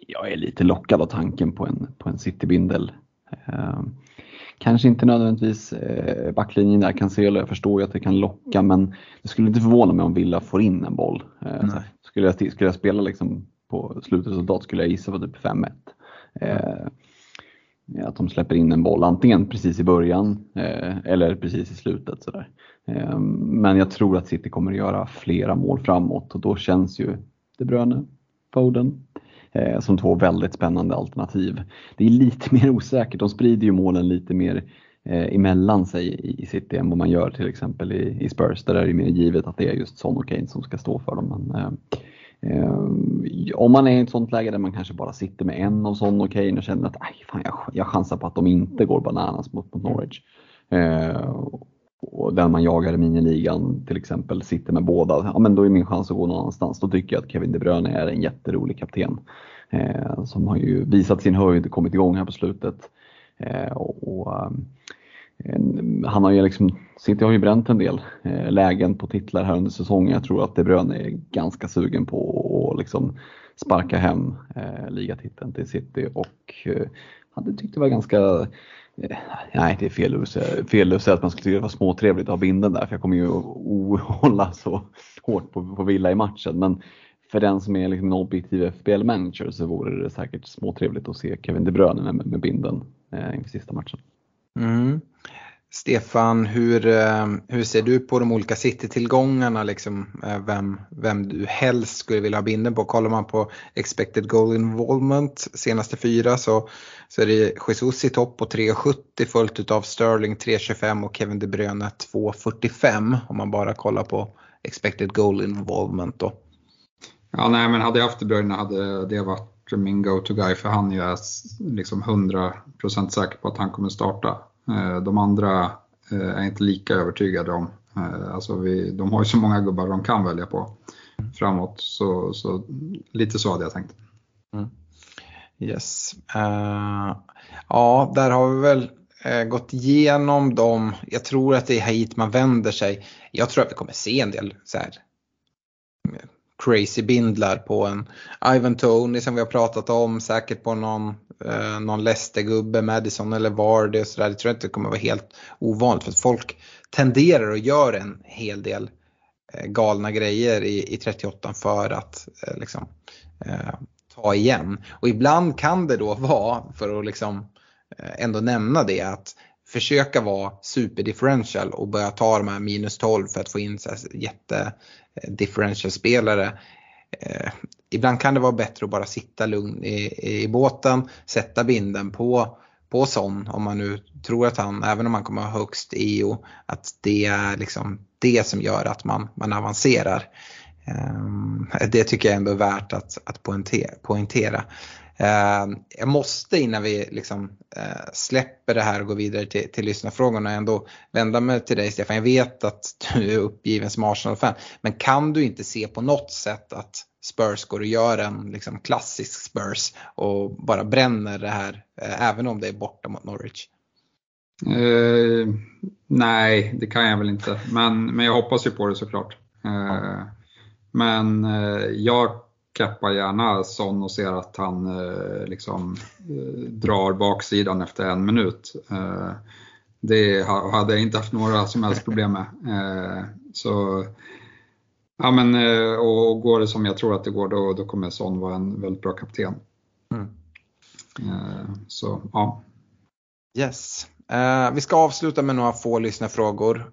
jag är lite lockad av tanken på en, på en City-bindel. Eh, kanske inte nödvändigtvis eh, backlinjen där, Cancelo, jag förstår ju att det kan locka men det skulle inte förvåna mig om Villa får in en boll. Eh, skulle, jag, skulle jag spela liksom på slutresultat skulle jag gissa på typ 5-1. Eh, att de släpper in en boll antingen precis i början eh, eller precis i slutet. Sådär. Eh, men jag tror att City kommer att göra flera mål framåt och då känns ju De Bruyne, Foden, eh, som två väldigt spännande alternativ. Det är lite mer osäkert, de sprider ju målen lite mer eh, emellan sig i, i City än vad man gör till exempel i, i Spurs. Där är det mer givet att det är just Son och Kane som ska stå för dem. Men, eh, eh om man är i ett sånt läge där man kanske bara sitter med en av Son och Kane och känner att fan, jag, jag chansar på att de inte går bananas mot, mot Norwich. Eh, och den man jagar i miniligan till exempel sitter med båda, ja men då är min chans att gå någon annanstans. Då tycker jag att Kevin De Bruyne är en jätterolig kapten. Eh, som har ju visat sin höjd och kommit igång här på slutet. Eh, och, och eh, han har ju liksom, City har ju bränt en del eh, lägen på titlar här under säsongen. Jag tror att De Bruyne är ganska sugen på att liksom sparka hem eh, ligatiteln till City och eh, hade tyckt det var ganska nej, det är fel att, säga, fel att säga att man skulle tycka det var småtrevligt att ha binden där för jag kommer ju att hålla så hårt på, på Villa i matchen. Men för den som är liksom en objektiv FBL-manager så vore det säkert småtrevligt att se Kevin De Bruyne med, med binden eh, inför sista matchen. Mm. Stefan, hur, eh, hur ser du på de olika City-tillgångarna? Liksom, eh, vem, vem du helst skulle vilja ha binden på? Kollar man på expected goal involvement senaste fyra så, så är det Jesus i topp på 3,70 följt av Sterling 3,25 och Kevin De Bruyne 2,45 om man bara kollar på expected goal involvement. Då. Ja, nej, men hade jag haft De Bruyne hade det varit min go-to-guy för han är liksom 100% säker på att han kommer starta. Eh, de andra eh, är inte lika övertygade om. Eh, alltså vi, de har ju så många gubbar de kan välja på framåt. Så, så lite så hade jag tänkt. Mm. Yes. Uh, ja, där har vi väl uh, gått igenom dem. Jag tror att det är hit man vänder sig. Jag tror att vi kommer se en del så här, crazy bindlar på en Ivan Tony som vi har pratat om, säkert på någon, eh, någon Leicester-gubbe, Madison eller Vardy och sådär. Det tror jag inte kommer vara helt ovanligt för att folk tenderar att göra en hel del eh, galna grejer i, i 38 för att eh, liksom, eh, ta igen. Och ibland kan det då vara, för att liksom eh, ändå nämna det, att försöka vara superdifferential och börja ta de här minus 12 för att få in så här jätte Eh, differential-spelare. Eh, ibland kan det vara bättre att bara sitta lugn i, i båten, sätta binden på, på sån om man nu tror att han, även om han kommer ha högst EO, att det är liksom det som gör att man, man avancerar. Eh, det tycker jag ändå är värt att, att poängtera. Eh, jag måste innan vi liksom, eh, släpper det här och går vidare till, till lyssnarfrågorna ändå vända mig till dig Stefan. Jag vet att du är uppgiven som Arsenal-fan. Men kan du inte se på något sätt att Spurs går och gör en liksom, klassisk Spurs och bara bränner det här eh, även om det är borta mot Norwich? Uh, nej, det kan jag väl inte. Men, men jag hoppas ju på det såklart. Uh, men uh, jag kappar gärna Son och ser att han eh, liksom eh, drar baksidan efter en minut. Eh, det hade jag inte haft några som helst problem med. Eh, så, ja, men, eh, och går det som jag tror att det går då, då kommer Son vara en väldigt bra kapten. Mm. Eh, så ja. Yes. Vi ska avsluta med några få lyssnarfrågor.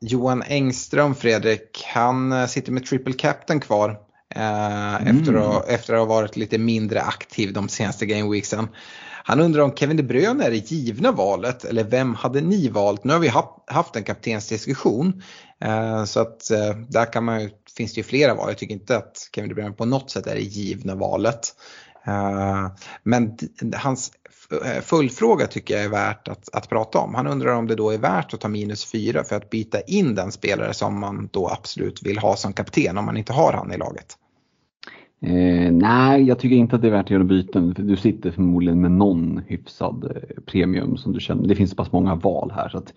Johan Engström, Fredrik, han sitter med triple captain kvar. Eh, mm. efter, att, efter att ha varit lite mindre aktiv de senaste gameweeksen. Han undrar om Kevin De Bruyne är det givna valet eller vem hade ni valt? Nu har vi haft en kaptensdiskussion eh, så att eh, där kan man, finns det ju flera val. Jag tycker inte att Kevin De Bruyne på något sätt är det givna valet. Men hans Eh, Följdfråga tycker jag är värt att, att prata om. Han undrar om det då är värt att ta minus 4 för att byta in den spelare som man då absolut vill ha som kapten om man inte har han i laget. Eh, nej, jag tycker inte att det är värt att göra byten. För du sitter förmodligen med någon hyfsad eh, premium som du känner. Det finns så pass många val här så att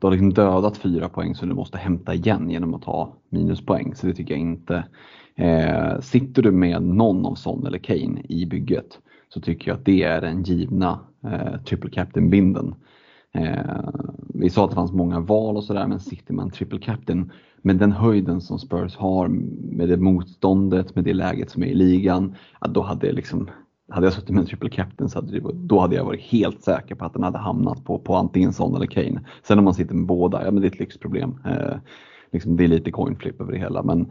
du har liksom dödat fyra poäng som du måste hämta igen genom att ta minuspoäng. Så det tycker jag inte. Eh, sitter du med någon av Son eller Kane i bygget så tycker jag att det är den givna eh, triple captain-binden. Eh, vi sa att det fanns många val och sådär men sitter man triple captain med den höjden som Spurs har, med det motståndet, med det läget som är i ligan, att då hade jag liksom hade jag suttit med en triple captain så hade det, då hade jag varit helt säker på att den hade hamnat på, på antingen Son eller Kane. Sen om man sitter med båda, ja men det är ett lyxproblem. Eh, liksom, det är lite coin flip över det hela men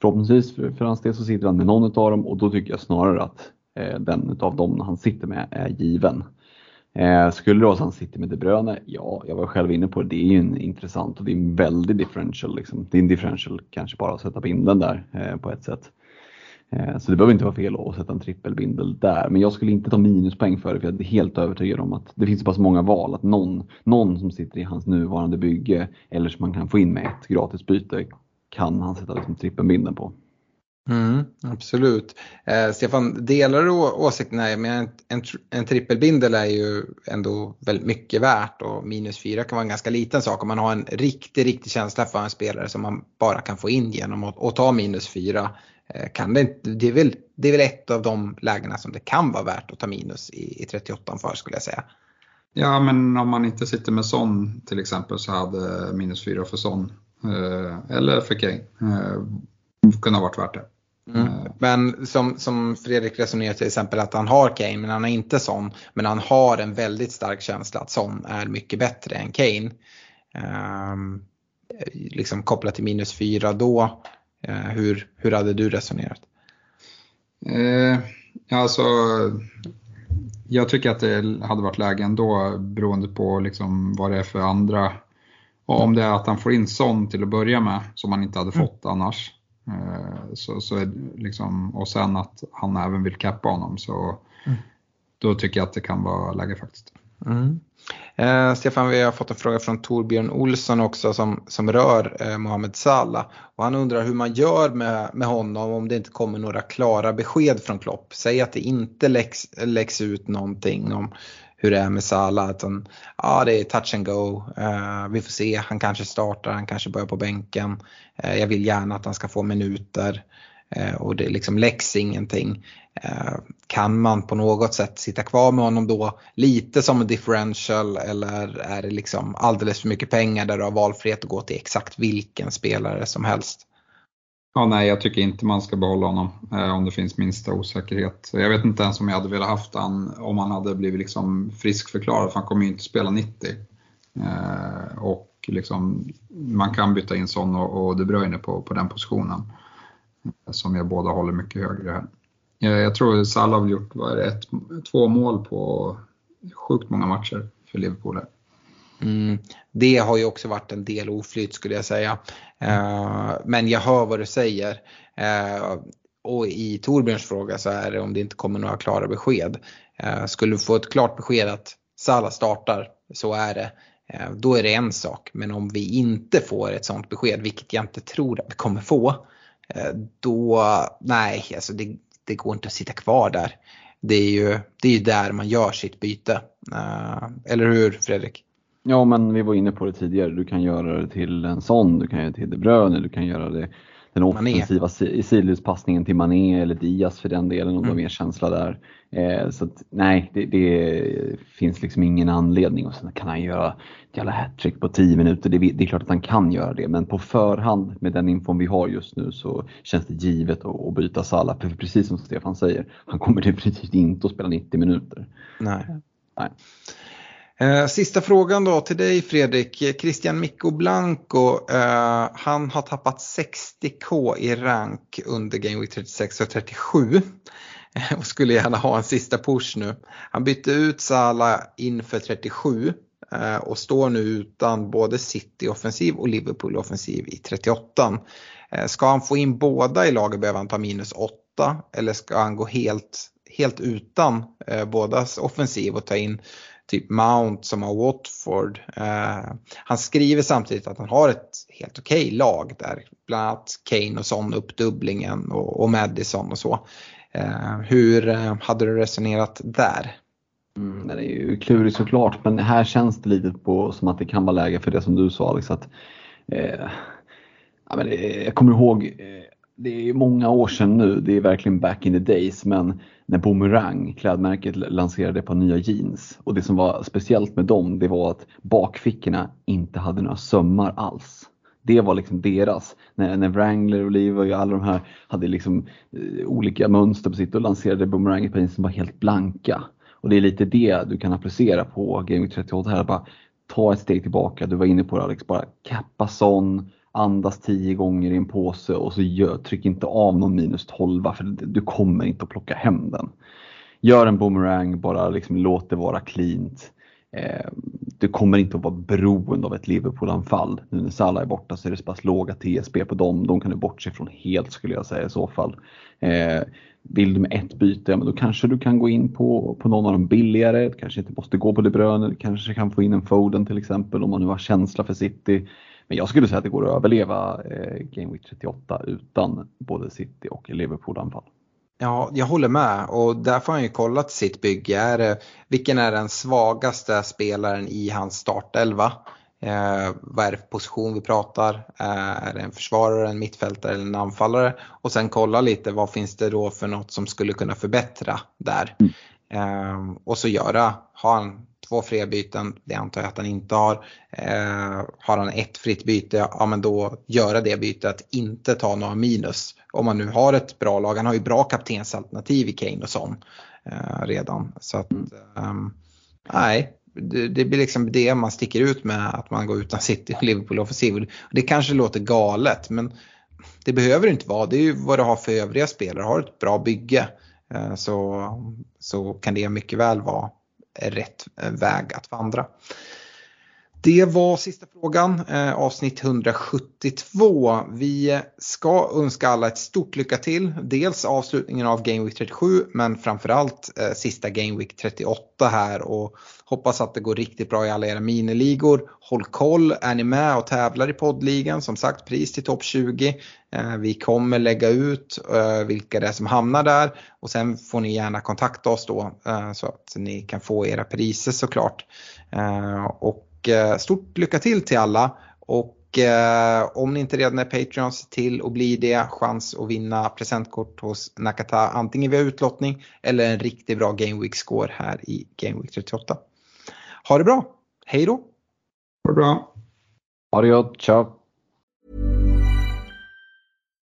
förhoppningsvis för, för hans del så sitter han med någon av dem och då tycker jag snarare att Eh, den av dem han sitter med är given. Eh, skulle det vara så han sitter med De Bruyne? Ja, jag var själv inne på det. Det är ju en intressant och det är en väldig differential. Liksom. Det är en differential kanske bara att sätta binden där eh, på ett sätt. Eh, så det behöver inte vara fel att sätta en trippelbindel där. Men jag skulle inte ta minuspoäng för det för jag är helt övertygad om att det finns så pass många val att någon, någon som sitter i hans nuvarande bygge eller som man kan få in med ett gratisbyte kan han sätta liksom trippelbindeln på. Mm, absolut. Eh, Stefan, delar du åsikten Nej, Men en, en, en trippelbindel är ju ändå väldigt mycket värt och minus fyra kan vara en ganska liten sak om man har en riktig, riktig känsla för en spelare som man bara kan få in genom att, och ta minus fyra. Eh, kan det, det, är väl, det är väl ett av de lägena som det kan vara värt att ta minus i, i 38 för skulle jag säga. Ja, men om man inte sitter med sån till exempel så hade minus fyra för sån eh, eller för Kane eh, kunnat varit värt det. Mm. Men som, som Fredrik resonerar till exempel att han har Kane men han har inte Son. Men han har en väldigt stark känsla att Son är mycket bättre än Kane. Um, liksom kopplat till minus fyra då. Uh, hur, hur hade du resonerat? Eh, alltså, jag tycker att det hade varit läge ändå beroende på liksom vad det är för andra. Och om det är att han får in Son till att börja med som han inte hade mm. fått annars. Eh, så, så liksom, och sen att han även vill cappa honom så mm. då tycker jag att det kan vara läge faktiskt. Mm. Eh, Stefan, vi har fått en fråga från Torbjörn Olsson också som, som rör eh, Mohamed Salah. Och han undrar hur man gör med, med honom om det inte kommer några klara besked från Klopp. Säg att det inte läggs, läggs ut någonting om hur det är med Salah. Utan, ja, det är touch and go. Uh, vi får se, han kanske startar, han kanske börjar på bänken. Uh, jag vill gärna att han ska få minuter. Uh, och det liksom läcks ingenting. kan man på något sätt sitta kvar med honom då lite som en differential eller är det liksom alldeles för mycket pengar där du har valfrihet att gå till exakt vilken spelare som helst? Ja, nej, jag tycker inte man ska behålla honom eh, om det finns minsta osäkerhet. Jag vet inte ens om jag hade velat haft han om han hade blivit liksom friskförklarad, för han kommer ju inte spela 90. Eh, och liksom, man kan byta in Son och, och De Bruyne på, på den positionen. Eh, som jag båda håller mycket högre här. Eh, jag, tror Salah har gjort vad är det, ett, två mål på sjukt många matcher för Liverpool. Här. Mm, det har ju också varit en del oflyt skulle jag säga. Uh, men jag hör vad du säger. Uh, och i Torbjörns fråga så är det om det inte kommer några klara besked. Uh, skulle du få ett klart besked att Sala startar, så är det. Då är det en sak, men om vi inte får ett sånt besked, vilket jag inte tror att vi kommer få, då, nej, alltså det, det går inte att sitta kvar där. Det är ju, det är ju där man gör sitt byte. Eller hur Fredrik? Ja, men vi var inne på det tidigare. Du kan göra det till en sån, du kan göra det till De Bruyne, du kan göra det den offensiva sidledspassningen till Mané eller Diaz för den delen om mm. har mer känsla där. Eh, så att, nej, det, det, finns liksom ingen anledning och sen kan han göra ett jävla hattrick på 10 minuter. Det, det, är klart att han kan göra det, men på förhand med den infon vi har just nu så känns det givet att, att byta Salah. För precis som Stefan säger, han kommer definitivt inte att spela 90 minuter. Nej. nej. Eh, sista frågan då till dig Fredrik. Christian Mikko Blanco, eh, han har tappat 60k i rank under Game Week 36 och 37 och skulle gärna ha en sista push nu. Han bytte ut Sala inför 37 eh, och står nu utan både City offensiv och Liverpool offensiv i 38. Eh, ska han få in båda i laget behöver han ta minus 8 eller ska han gå helt, helt utan eh, bådas offensiv och ta in typ Mount som har Watford. Eh, han skriver samtidigt att han har ett helt okej okay lag där bland annat Kane och Son uppdubblingen och, och Madison och så. Eh, hur eh, hade du resonerat där? Mm, det är ju klurigt såklart men här känns det lite på, som att det kan vara läge för det som du sa Alex. Att, eh, ja, men eh, jag kommer ihåg eh, det är många år sedan nu, det är verkligen back in the days, men när Boomerang, klädmärket, lanserade ett par nya jeans. Och det som var speciellt med dem, det var att bakfickorna inte hade några sömmar alls. Det var liksom deras. När, när Wrangler och Levi och alla de här hade liksom eh, olika mönster på sitt och lanserade Boomerang ett par jeans som var helt blanka. Och det är lite det du kan applicera på Game 38 här. Bara ta ett steg tillbaka, du var inne på det Alex, bara kappa sån andas tio gånger i en påse och så gör, tryck inte av någon minus 12 för du kommer inte att plocka hem den. Gör en boomerang, bara liksom låt det vara cleant. Eh, du kommer inte att vara beroende av ett Liverpool-anfall. Nu när Salah är borta så är det så pass låga TSB på dem. De kan du bortse från helt skulle jag säga i så fall. Eh, vill du med ett byte, men då kanske du kan gå in på, på någon av de billigare. Du kanske inte måste gå på De Bruyne, du kanske kan få in en Foden till exempel om man nu har känsla för City. Men jag skulle säga att det går att överleva eh, Game Week 38 utan både City och Liverpool-anfall. Ja, jag håller med och därför har han ju kollat sitt bygge. Är vilken är den svagaste spelaren i hans startelva? Eh, vad är det för position vi pratar? Eh, är det en försvarare, en mittfältare eller en anfallare? Och sen kolla lite vad finns det då för något som skulle kunna förbättra där? Mm. Eh, och så göra, ha en två fria byten, det antar jag att han inte har. Eh, har han ett fritt byte, ja men då göra det bytet, inte ta några minus. Om man nu har ett bra lag, han har ju bra kaptensalternativ i Kane och sån eh, redan. Så att, eh, nej, det, det, blir liksom det man sticker ut med att man går utan City och Liverpool offensiv. Det kanske låter galet men det behöver det inte vara. Det är ju vad du har för övriga spelare. Har du ett bra bygge eh, så, så kan det mycket väl vara rätt väg att vandra. Det var sista frågan, eh, avsnitt 172. Vi ska önska alla ett stort lycka till. Dels avslutningen av Game Week 37 men framförallt eh, sista Game Week 38 här och hoppas att det går riktigt bra i alla era miniligor. Håll koll, är ni med och tävlar i poddligan? Som sagt pris till topp 20. Eh, vi kommer lägga ut eh, vilka det är som hamnar där och sen får ni gärna kontakta oss då eh, så att ni kan få era priser såklart. Eh, och stort lycka till till alla. Och eh, om ni inte redan är Patreons till att bli det, chans att vinna presentkort hos Nakata antingen via utlottning eller en riktigt bra Game Week score här i Game Week 38. Ha det bra, hej då! Ha det bra! Ha det gott, ciao!